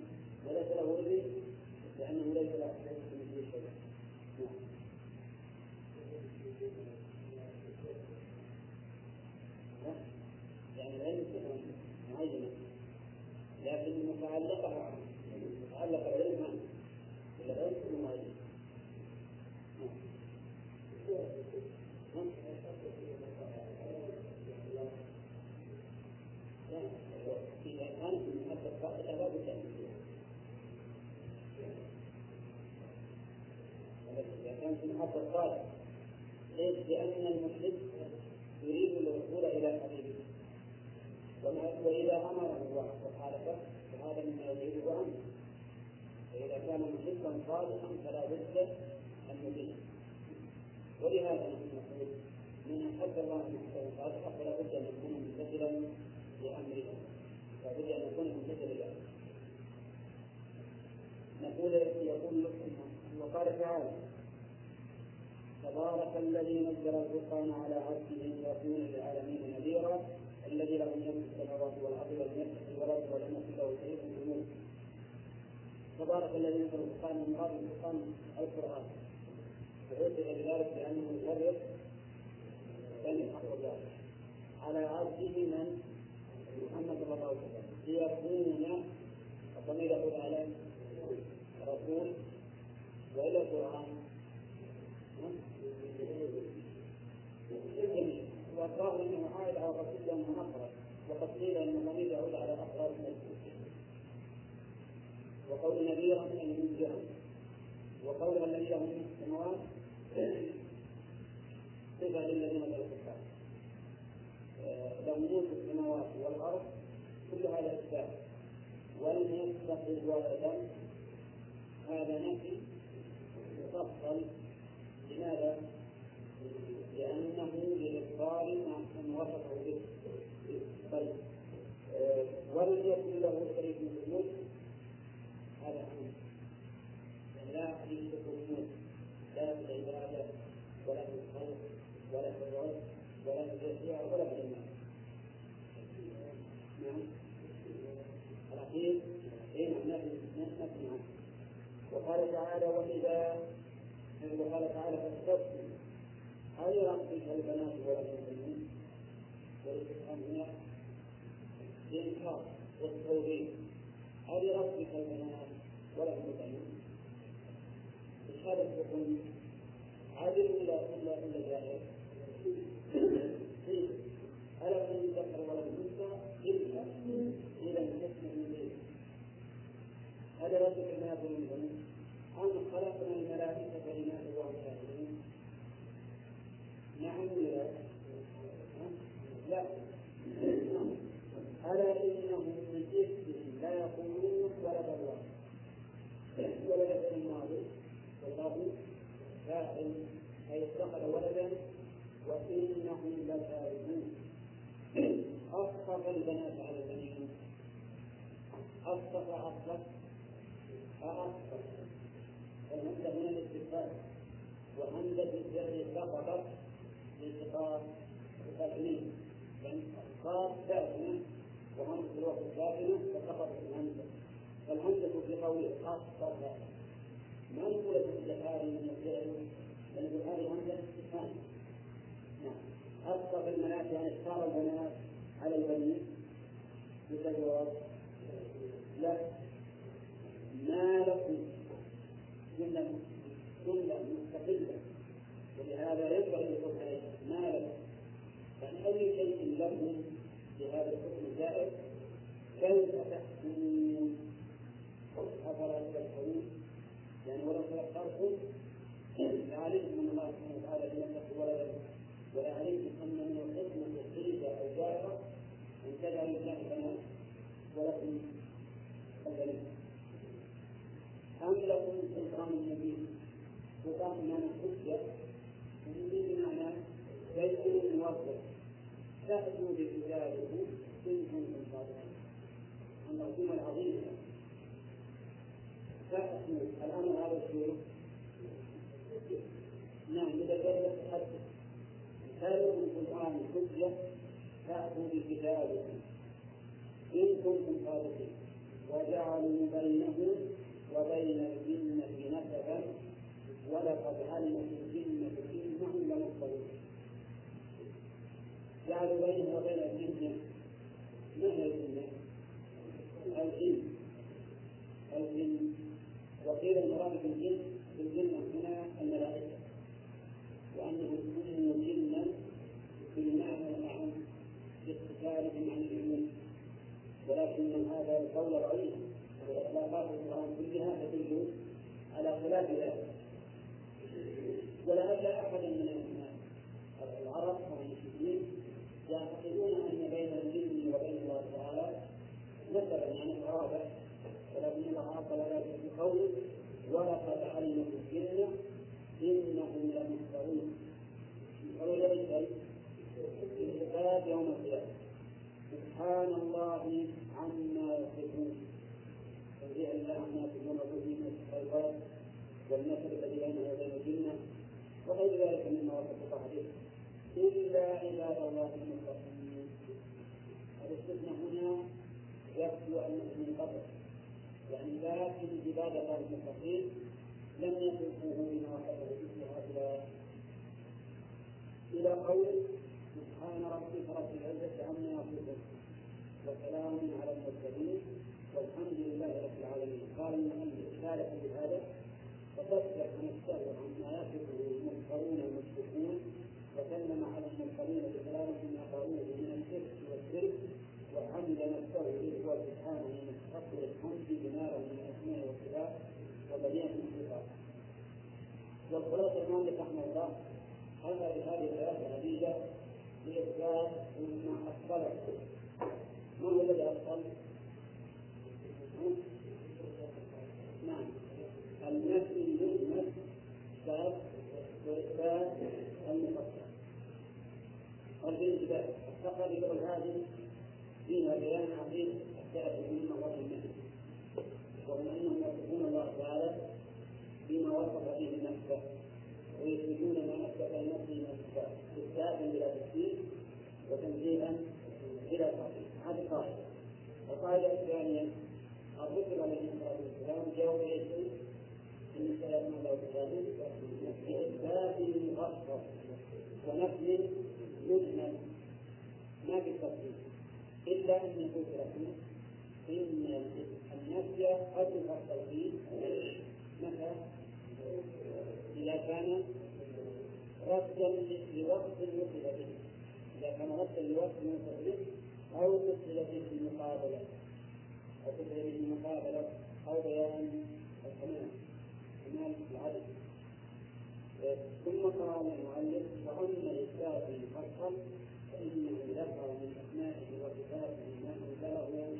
وليس له ابن لأنه ليس له ليس مثله شيء نعم. يعني العلم صفة معينة لكن متعلقة متعلق العلم عنه العلم صفة معينة إذا كانت المحبة صادقة لا بد أن المحبة صادقة ليش؟ لأن المحب يريد الوصول إلى حبيبه وإذا أمره وخالفه فهذا مما يجيبه عنه فإذا كان محبا صادقا فلا بد أن يبين ولهذا نحن نقول من أحب الله محبا صادقا فلا بد أن يكون ممتثلا لأمره لا بد أن يكون ممتثلا لأمره نقول يقول وقال تعالى تبارك الذي نزل الفرقان على عبده ليكون للعالمين نذيرا الذي له ملك السماوات والأرض ولم يتخذ ولد ولم يكن له شريك في الملك تبارك الذي نزل الفرقان من مراد الفرقان القرآن. وعرف بذلك لأنه يفرق بين الحق على عبده من؟ محمد صلى الله عليه وسلم. ليكون الضمير يقول على رسول وإلى القران والظاهر انه عائد على الرسول لأنه مخرج وقد قيل أن الضمير يعود على افراد المسجد وقول نذيرا ان منذرا وقول الذي له من السماوات. صفه للذين له الكفار له ملك السماوات والأرض. كل هذا إثبات. ولم يتخذ ولدا هذا نفي مفصل. لماذا؟ لأنه وصفه به طيب ولم يكن له شريك في الملك هذا أمر لا شريك في الملك لا في العبادة ولا في الخلق ولا في الرد ولا في التشريع ولا في المال نعم الأخير إيه نفي عنه وقال تعالى وإذا وقال تعالى فاستفتوا هل ربك البنات ولا وللإسلامية للإنكار والتوبيخ أو لربك البنات ولهم البنون هذا الحكم عادل ولا ولا ولا جاهل؟ ألا من ذكر ولا أنثى إلا إذا انتسم من هذا لا تكلمات منهم أم خلقنا الملائكة لنعبد الله شاكرين نعم ولا أي اتخذ ولدا وإنهم لكاذبون أصطفى البنات على البنين أصطفى أصطفى فأصطفى فالهمزة هنا الاستفهام وهمزة الفعل سقطت لالتقاط الساكنين يعني صار ساكنة وهمزة الوقت ساكنة فسقطت الهمزة فالهمزة في قوله أصطفى ما في الزكاة من الفعل بل هذه همزة استفهام نعم. أصطفى البنات يعني اختار البنات على البنين بالجواب لا. ما لكم؟ جملة جملة مستقلة. ولهذا ينبغي الحكم عليها ما لكم؟ يعني أي شيء لكم بهذا الحكم الزائد كيف تحكمون تذكرتم لعلمتم أن الله سبحانه وتعالى لم يتخذ ولدا ولعلمتم أن من أو جائرة أن تجعل الله بنات ولكم البنات أم لكم سلطان مبين سلطان بمعنى حجة ومبين بمعنى بين موظف تأتوا بكتابه إن كنتم صادقين. المرسوم العظيم تأتوا الأمر هذا الشيء نعم إذا كان يتحدث مثالكم سلطان حجة فأتوا بكتابه إن كنتم صادقين. وجعلوا بينه وبين الجنة نسبا ولقد علمت الجنة إنهم لمحضرون جعلوا بينه وبين الجنة ما هي الجنة؟ الجن. الجن. وقيل المراد بالجن بالجنة هنا الملائكة وأنه كونوا جنا بالمعنى الأعم باتصالهم عن الجنون ولكن هذا القول ضعيف وإطلاقات القرآن كلها تدل على خلاف ذلك. ولعل أحدا من العرب أو المسلمين يعتقدون أن بين الجن وبين الله تعالى نسبا يعني قرابة ولكن الله عطل ذلك بقوله ولقد علمت الجن إنهم لمحضرون. قول ذلك الحساب يوم القيامة. سبحان الله. عما يصفون. تنزيه الله عما يصفون به من الخيرات والنسب الذي بينه وبين الجنة وغير ذلك مما وصف الله به إلا عباد الله المخلصين الاستثناء هنا يبدو أنه من قبل. يعني لكن عباد الله المتقين لم يتركوه بما وصفه به إلى قول سبحان ربك رب العزة عما يصفون. وسلام على المرسلين. والحمد لله رب العالمين. قال المؤلف ثالثا بهذا فتصدق نفسه عما يصفه المنكرون المشركون وسلم على المرسلين بسلامة ما قالوه من الشرك والشرك. وحمد نفسه به هو سبحانه من حق الحمد بنار من الاسماء والصفات من الصفات والخلاصة المؤلف رحمه الله. هذا بهذه الثلاثة نتيجة لإثبات ما أفضل هو الذي أفضل؟ نعم النفي المجمل باب وإثبات المفصل والبنت فقد يقول هذه فيها بيان عظيم الثلاث من مرات النفي وهم انهم يصفون الله تعالى بما وصف به نفسه ويثبتون ما اثبت لنفسه من الصفات اثباتا بلا تكفير وتنزيها بلا تعطيل قاعدة القاعده الثانية الرسل عليه الصلاة والسلام جاءوا اليه إن سيكون الله تعالى باثبات مفصل ونفي مجمل. ما بالتفصيل. إلا أن يقول لكم إن النفي قد يفصل فيه. متى إذا كان ردا لوقت وصل به إذا كان ردا لوقت وصل به أو وصل به المقابلة. أو وصل به المقابلة أو بيان الكمال كمال العدد. ثم قال المؤلف وأما إثبات المفصل فإنه ذكر من أسمائه وصفاته ما أنزله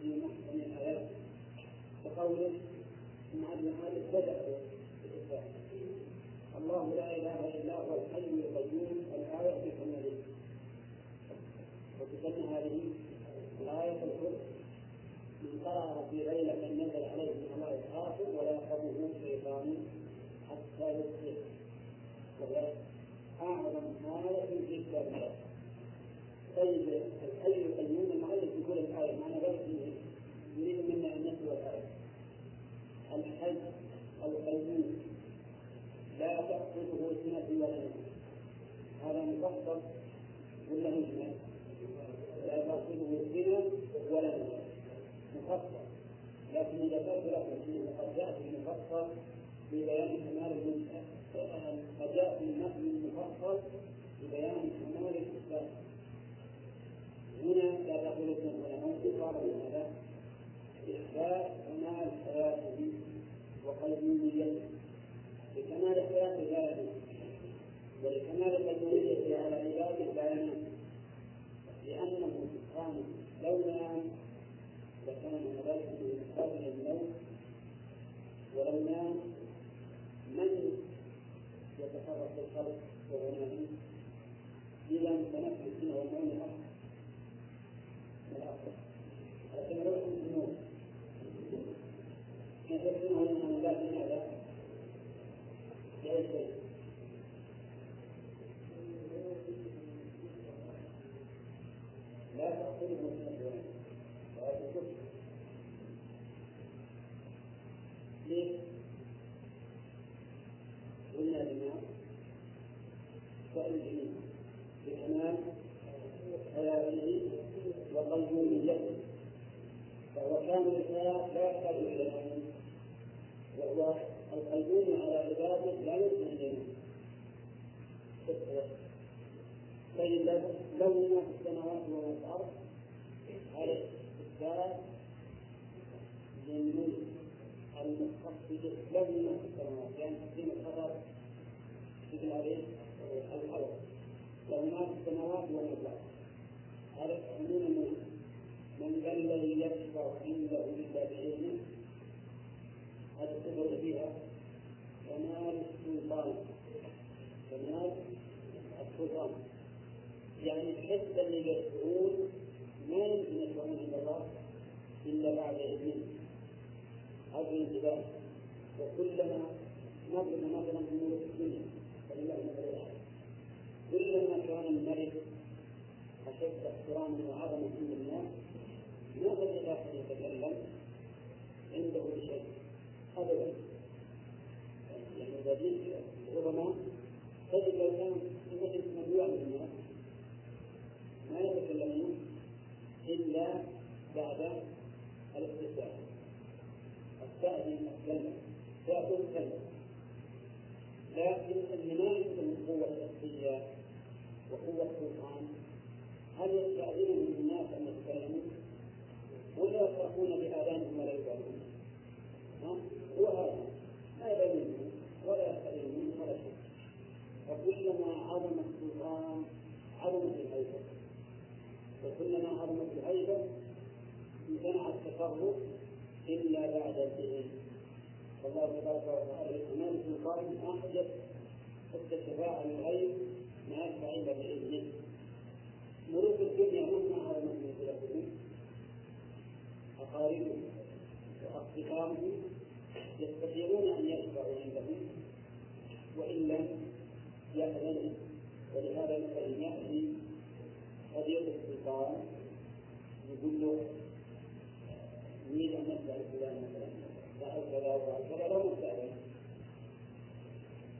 في محكم الآيات كقوله إن عبد المؤلف بدأ بالإثبات. الله لا إله إلا هو الحي القيوم الآية في وتسمى هذه الايه الكرسي من قرأها في ليلة نزل عليه من الله ولا يقربه شيطان حتى يصبح وهي أعظم آية في كتاب الله. طيب الحي القيوم المؤلف يقول الآية معنى ذلك يريد منا أن نتلو الآية. الحي القيوم. لا تأخذه سنة ولا نوم. هذا مفصل ولا مجمل؟ نوم مفصل. لكن إذا كان له قد جاء في المفصل في بيان كمال المنشأ قد جاء في النقل المفصل في بيان كمال الإثبات هنا لا تقول ولا نوم قال هذا إثبات كمال حياته وقيوميته لكمال حياة عباده ولكمال قيوميته على عباده لا لأنه سبحانه لو نام لكان ذلك من قبل النوم ولو نام من يتصرف في الخلق وهو نائم إذا تنفس سنة والنوم الأخر الأخر لكن لو كنت كيف يكون هنا من هذا شيء لا تأخذه سنة ولا تكفر ليه؟ قلنا لما سائل بكمال حياته وقيوميته الحياة لا يحتاج إلى العلم وهو القيوم على عباده لا يمكن أن ينام طيب لو ما في السماوات وما في الأرض هذا إثبات للملك المخفض له ما في السماوات يعني تقديم الخبر مثل عليه الخبر له ما في السماوات وما في الأرض. هذا عموم الذي يشفع عنده إلا بإذنه هذا الصفة فيها كمال السلطان كمال السلطان. يعني الحس اللي يشعرون ما يمكن يشعرون عند الله؟ إلا بعد إذنه. هذا الانتباه. وكلما نظر مثلا في ملك الدنيا فلله المثل الأعلى كلما كان الملك أشد احتراما وعظمة عند الناس ما تجد أحد يتكلم عنده شيء أبدا. يعني الذين العظماء تجد في مجلس مجموعة من الناس ما يتكلمون إلا بعد الاستفتاء الثاني الكلمة. تأخذ كلمة لكن اللي ما يمكن قوة شخصية وقوة سلطان هل يستأذنهم الناس أن يتكلموا ولا يفرحون بآذانهم ولا يبالون؟ هو هذا. لا يبالون ولا يستأذنون ولا شيء. وكلما عظم السلطان عظمت الهيبة. وكلما عظمت الهيبة امتنع التصرف إلا بعد الإذن فالله تبارك وتعالى بكمال سلطانه أحدث حتى الشفاعة للغير ما يشفع إلا بإذنه. ملوك الدنيا مهما عظمت من خلافهم أقاربه وأصدقائه يستطيعون أن يشفعوا عندهم وإن لم يأذن ولهذا مثلا يأتي قضية السلطان يقول له نريد أن نسأل فلان مثلا. فعل كذا وفعل كذا لو نستأذن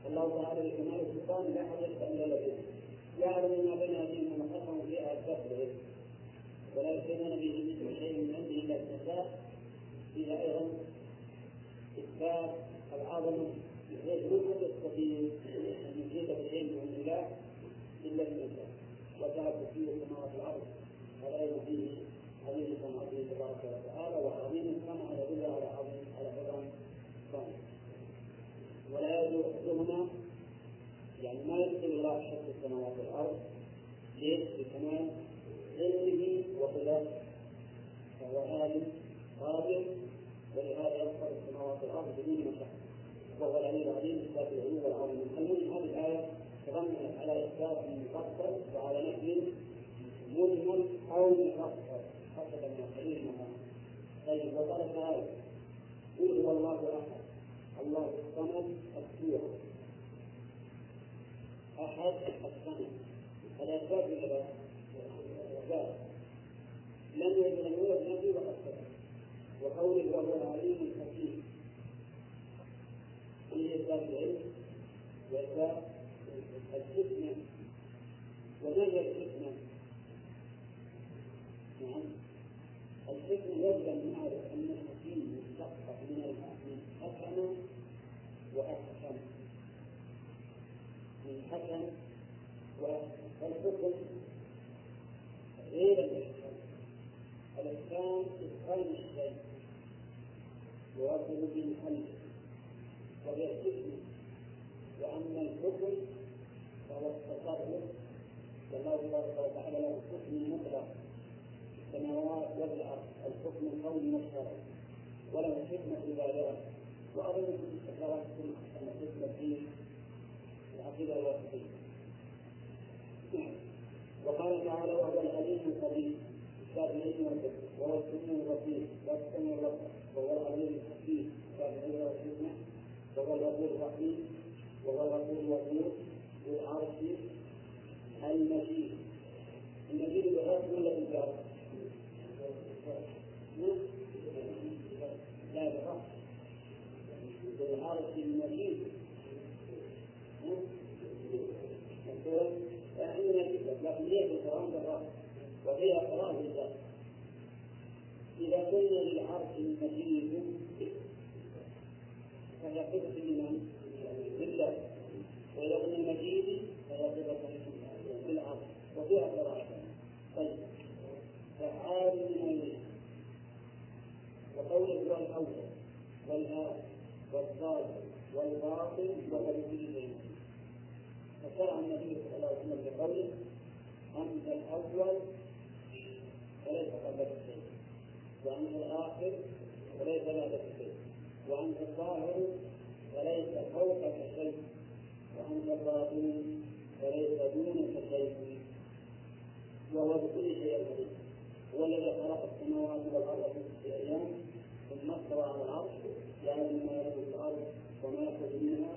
الله تعالى بكمال السلطان لا حاجة إلا له يعلم ما بين أيديهم وما خلفهم فيها الكفر ولا يكونون به مثل شيء من عنده إلا الزكاة فيها أيضا إثبات العظمة بحيث لا يستطيع أن يحيط بالعلم من الله إلا بالله وترك فيه السماوات والأرض هذا أيضا فيه عظيم عظيم تبارك وتعالى وعظيم كما يدل على عظيم على عظم ثاني ولا يدعو حفظهما يعني ما يدخل الله حفظ السماوات والأرض ليش؟ بكمال علمه وقدرته فهو عالم قادر ولهذا يغفر السماوات والأرض بدون مشقة وهو العلي العظيم اثبات العلو والعظيم المهم هذه الايه تضمنت على اثبات مفصل وعلى نفي مجمل أو مفصل حسب ما قريبنا طيب وقال تعالى قل هو الله احد الله الصمد الصورة احد الصمد الاثبات ولا لا لم يجد لم يولد نبي وقد وقوله وهو العليم الحكيم فيه إثبات العلم وإثبات الحكمة وما هي الحكمة؟ نعم الحكمة يجب أن نعرف أن الحكيم مشتق من حكم وأحكم من حكم وأحكم فالحكم غير الإحكام الإحكام إتقان الشيء يرتب به الحمد وهي الحكمة وأما الحكم فهو التصرف والله تبارك وتعالى له حكم مطلق في السماوات والأرض الحكم القولي والشرعي وله حكمة بالغة وأظن في ذكرت أن الحكمة في العقيدة الواسطية وقال تعالى وهو العليم القدير كتاب العلم والحكمة وهو السميع البصير. والسميع البصر. وهو العليم الحكيم. كتاب العلم والحكمة وهو الغفور الرحيم. وهو الغفور الودود ذو العرش المجيد. المجيد بالرفع ولا بالجر؟ لا بالرفع ذو العرش المجيد عندنا فكرة لكن هي في القرآن بالرفع وفيها قراءة بالجر إذا قلنا للعرش المجيد فهي صفة لمن؟ لله وإذا قلنا المجيد فهي صفة للعرش وفيها قراءة طيب. فعال من أمره وقوله هو الأول. والآخر. والظاهر. والباطن. بكل شيء فشرع النبي صلى الله عليه وسلم بقوله أنت الأول فليس قبلك شيء وأنت الآخر وليس بعدك شيء وأنت الظاهر وليس فوقك شيء. وأنت الباطن وليس دونك شيء. وهو بكل شيء عليم هو الذي خلق السماوات والأرض في ستة أيام ثم استوى على العرش يعلم ما يلد في الأرض وما يخرج منها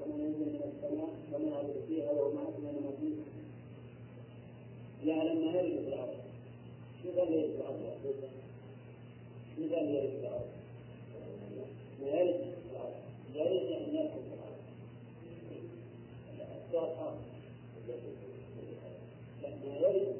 وما ينزل من السماء وما يعرض فيها وما أكمل ما فيها. يعلم ما يلد في الأرض. شو قال يلد في الأرض ما يلد في الأرض يلد يعني يدخل الأرض الأشجار أرض لا ما يلد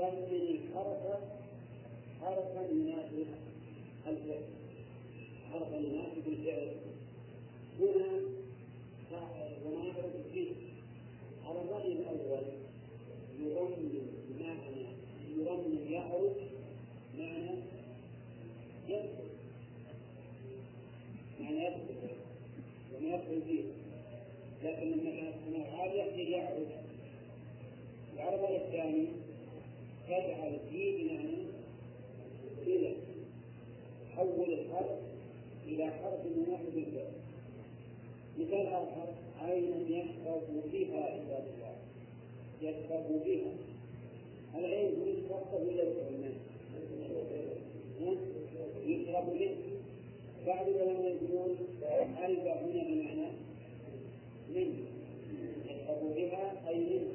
ضمن حرفا حرفا يناسب الفعل حرفا يناسب الفعل المرأة عين يشرب بها عباد الله يشرب بها العين يشرب ولا يشرب منه بعض العلماء يقولون البع هنا بمعنى منه يشرب بها اي منه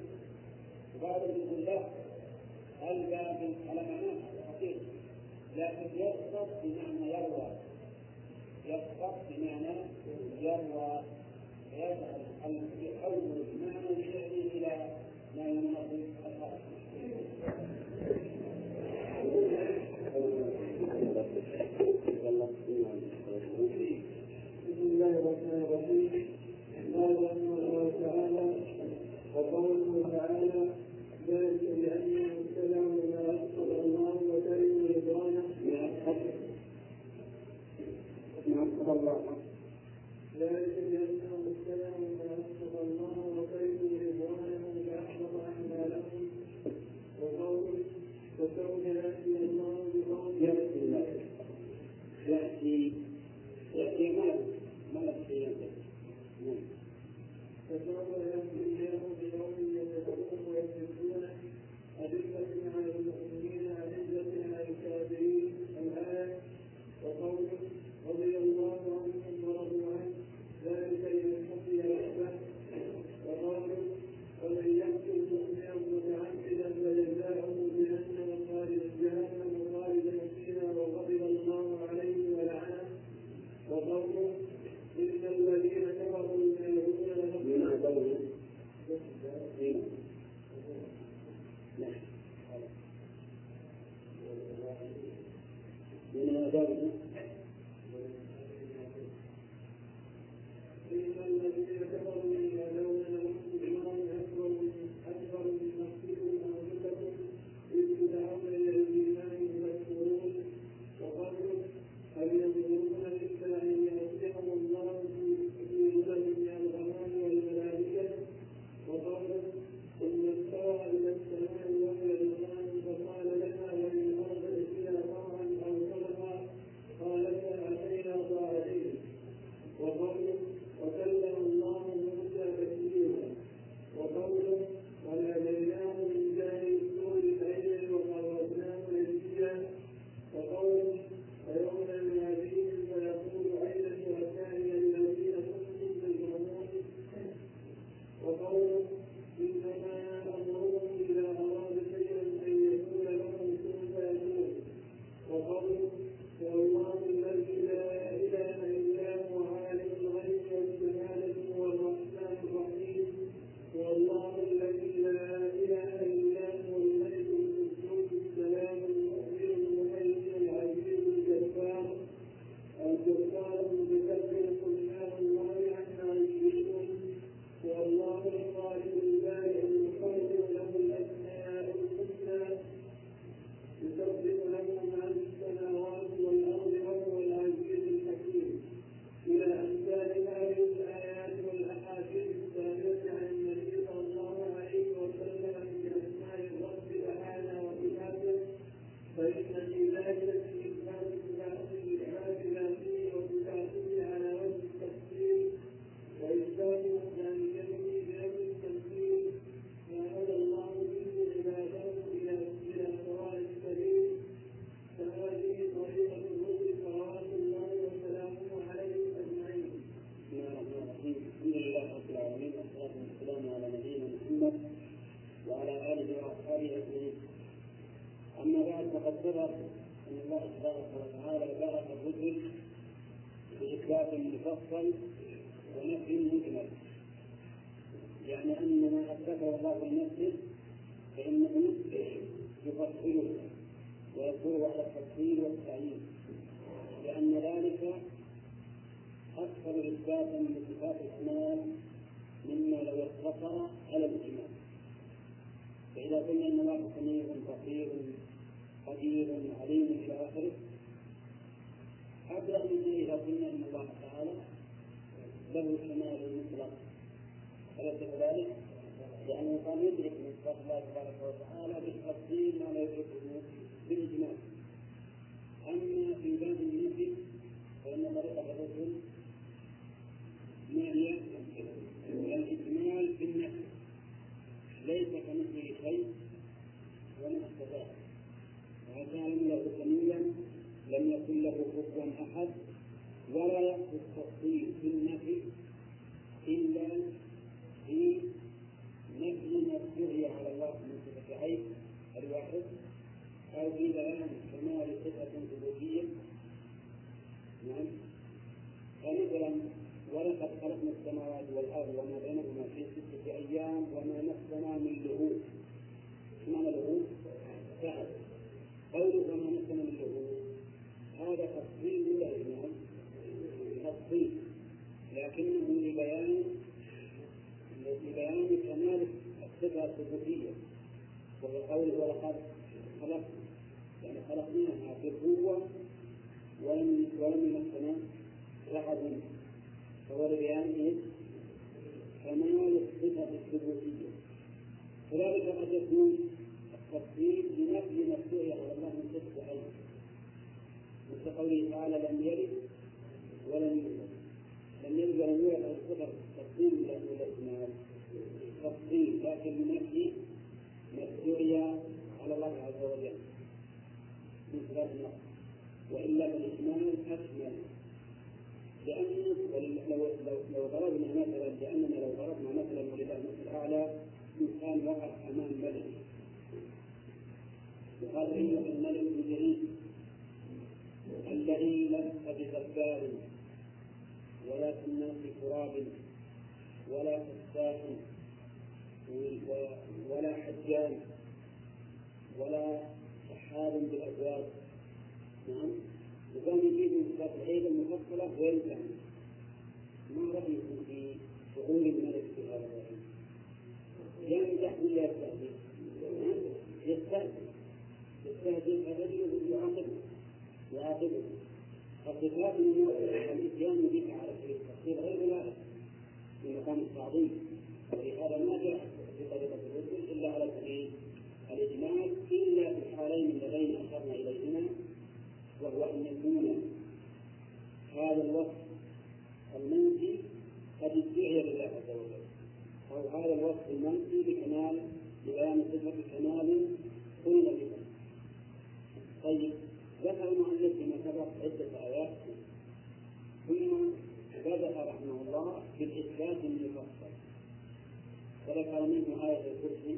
وبعضهم يقول لا البع and بدأ رحمه الله بالإثبات المفصل. وذكر منه آية الكرسي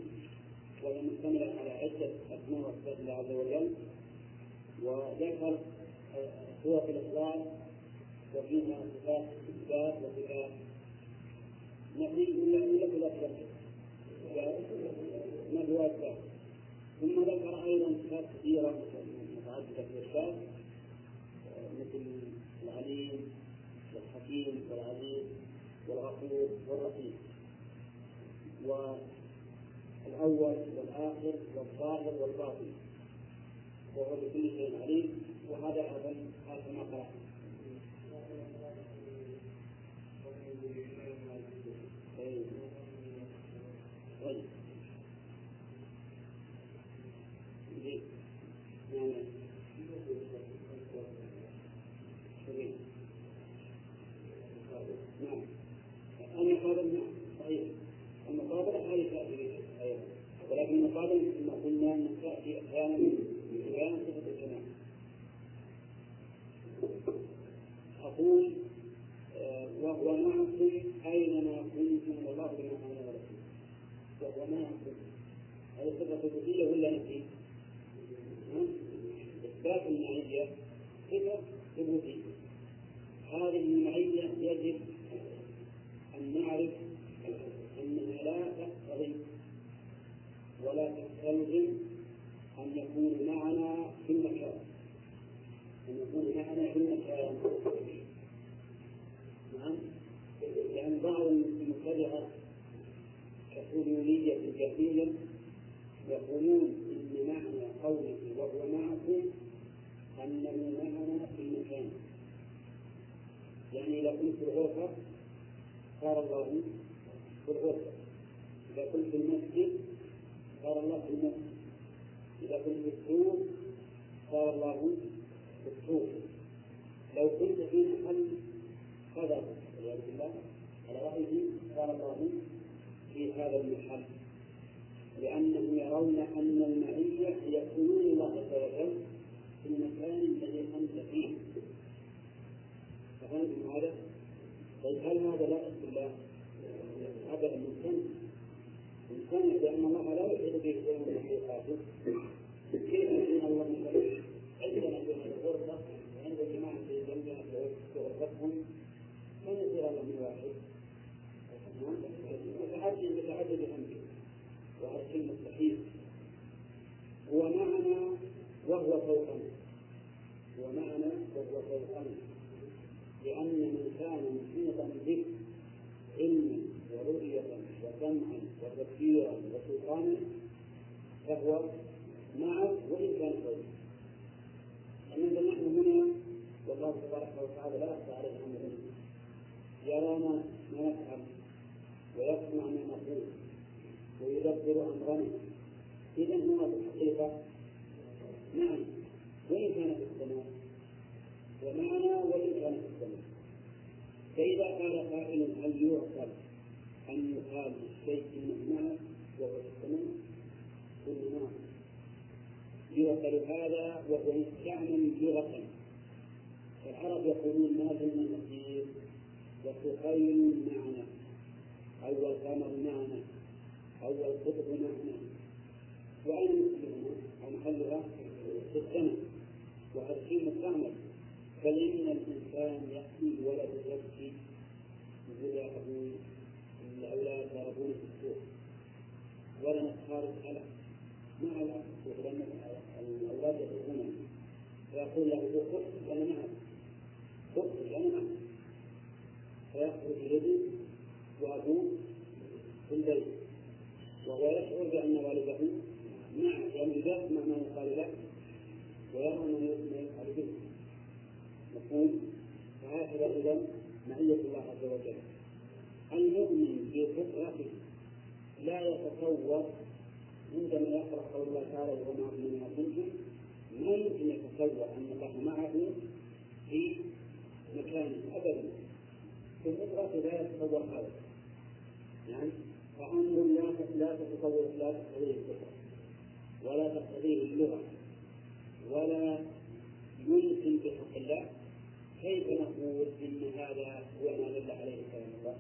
وهي مشتملة على عدة أسماء وصفات الله عز وجل وذكر آه، سورة الإخلاص وفيها صفات إثبات وصفات نفي إلا إلا في ما هو ثم ذكر أيضا صفات كثيرة متعددة في الإثبات آه، مثل العليم الحكيم والعليم والغفور والرحيم. والأول والآخر والظاهر والباطن. وهو بكل شيء عليم. وهذا أيضا كما قرأت ما هذه صفة وجودية ولا نفي؟ إثبات المعية صفة ثبوتية هذه المعية يجب أن نعرف أنها لا تقتضي ولا تستلزم أن يكون معنا في المكان أن يكون معنا في المكان نعم لأن بعض المبتدعة كحلولية كثيرة يقولون إن معنى قوله وهو معكم أنه معنا في المكان. يعني إذا كنت في الغرفة قال الله في الغرفة. إذا كنت في المسجد قال الله في المسجد. إذا كنت في السوق قال الله في السوق لو كنت في محل قدر والعياذ بالله على رأيه قال الله في هذا المحل. لأنهم يرون أن المعية حلول الله عز وجل في المكان الذي أنت فيه. فهمتم هذا؟ طيب هل هذا لا بالله؟ أبدا ممتنع ممتنع لأن الله لا يحيط به من مخلوقاته كيف يكون الله مثلا؟ عندنا في الغرفة؟ وعند جماعة في جنبنا في غرفتهم من يصير الله واحد؟ متعدد متعدد أمره وهذا شيء مستحيل هو معنا وهو فوقنا هو معنا فوقنا لأن من كان محيطا به علما ورؤية وسمعا وتفكيرا وسلطانا فهو معه وإن كان فوقه أما نحن هنا والله تبارك وتعالى لا يخفى عليه أمرنا يرانا ما نفعل ويسمع ما نقول ويدبر أمرنا. إذا هو في الحقيقة نعم وإن كان ومعنا وإن كان في السماء فإذا قال قائل هل يعقل أن يقال إنه معه وهو السماء قلنا نعم. يعقل هذا وهو مستعمل لغة. العرب يقولون ما زلنا نسير وسهيل معنا. أو القمر معنا. أو القطب معنا. وأين أو محلها في السماء وهذا شيء مستعمل. بل إن الإنسان يأتي ولد يبكي يقول يا أبوي الأولاد ضربوني في السوق. ولا خارج ألم مع الأسف لأن الأولاد يضربونني فيقول له خذ أنا معك خذ أنا معك فيخرج يدي وأبوه في البيت. وهو يشعر بأن والده معه لأنه يسمع ما يقال له ويرى ما يفعل به. مفهوم؟ فهكذا إذا معية الله عز وجل. المؤمن في فطرته لا يتصور عندما يقرأ قول الله تعالى معكم من كنتم ما يمكن يتصور أن الله معه في مكان أبدا؟ في الفطرة لا يتصور هذا. يعني فأمر لا لا تتصور لا تقتضيه الفطرة ولا تقتضيه اللغة ولا يمكن بحق الله كيف نقول إن هذا هو ما دل عليه كلام الله؟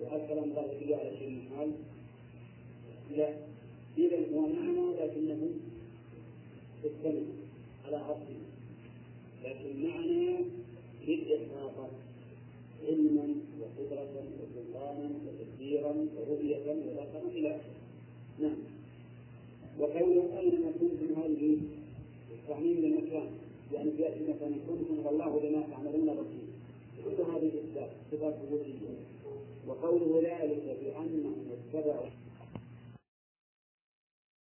وهل كلام الله يدل على شيء من حال؟ لا اذا هو معنا لكنه السماء على عرشه لكن معنى بالإحاطة علما وقدرة وسلطانا وتدبيرا ورؤية وبصرا إلى آخره. نعم. وقوله أينما كنتم هذه تعميم للمكان يعني يأتي مثلا كنتم والله بما تعملون بصير. كل هذه الصفات صفات وجودية. وقوله ذلك بأنهم اتبعوا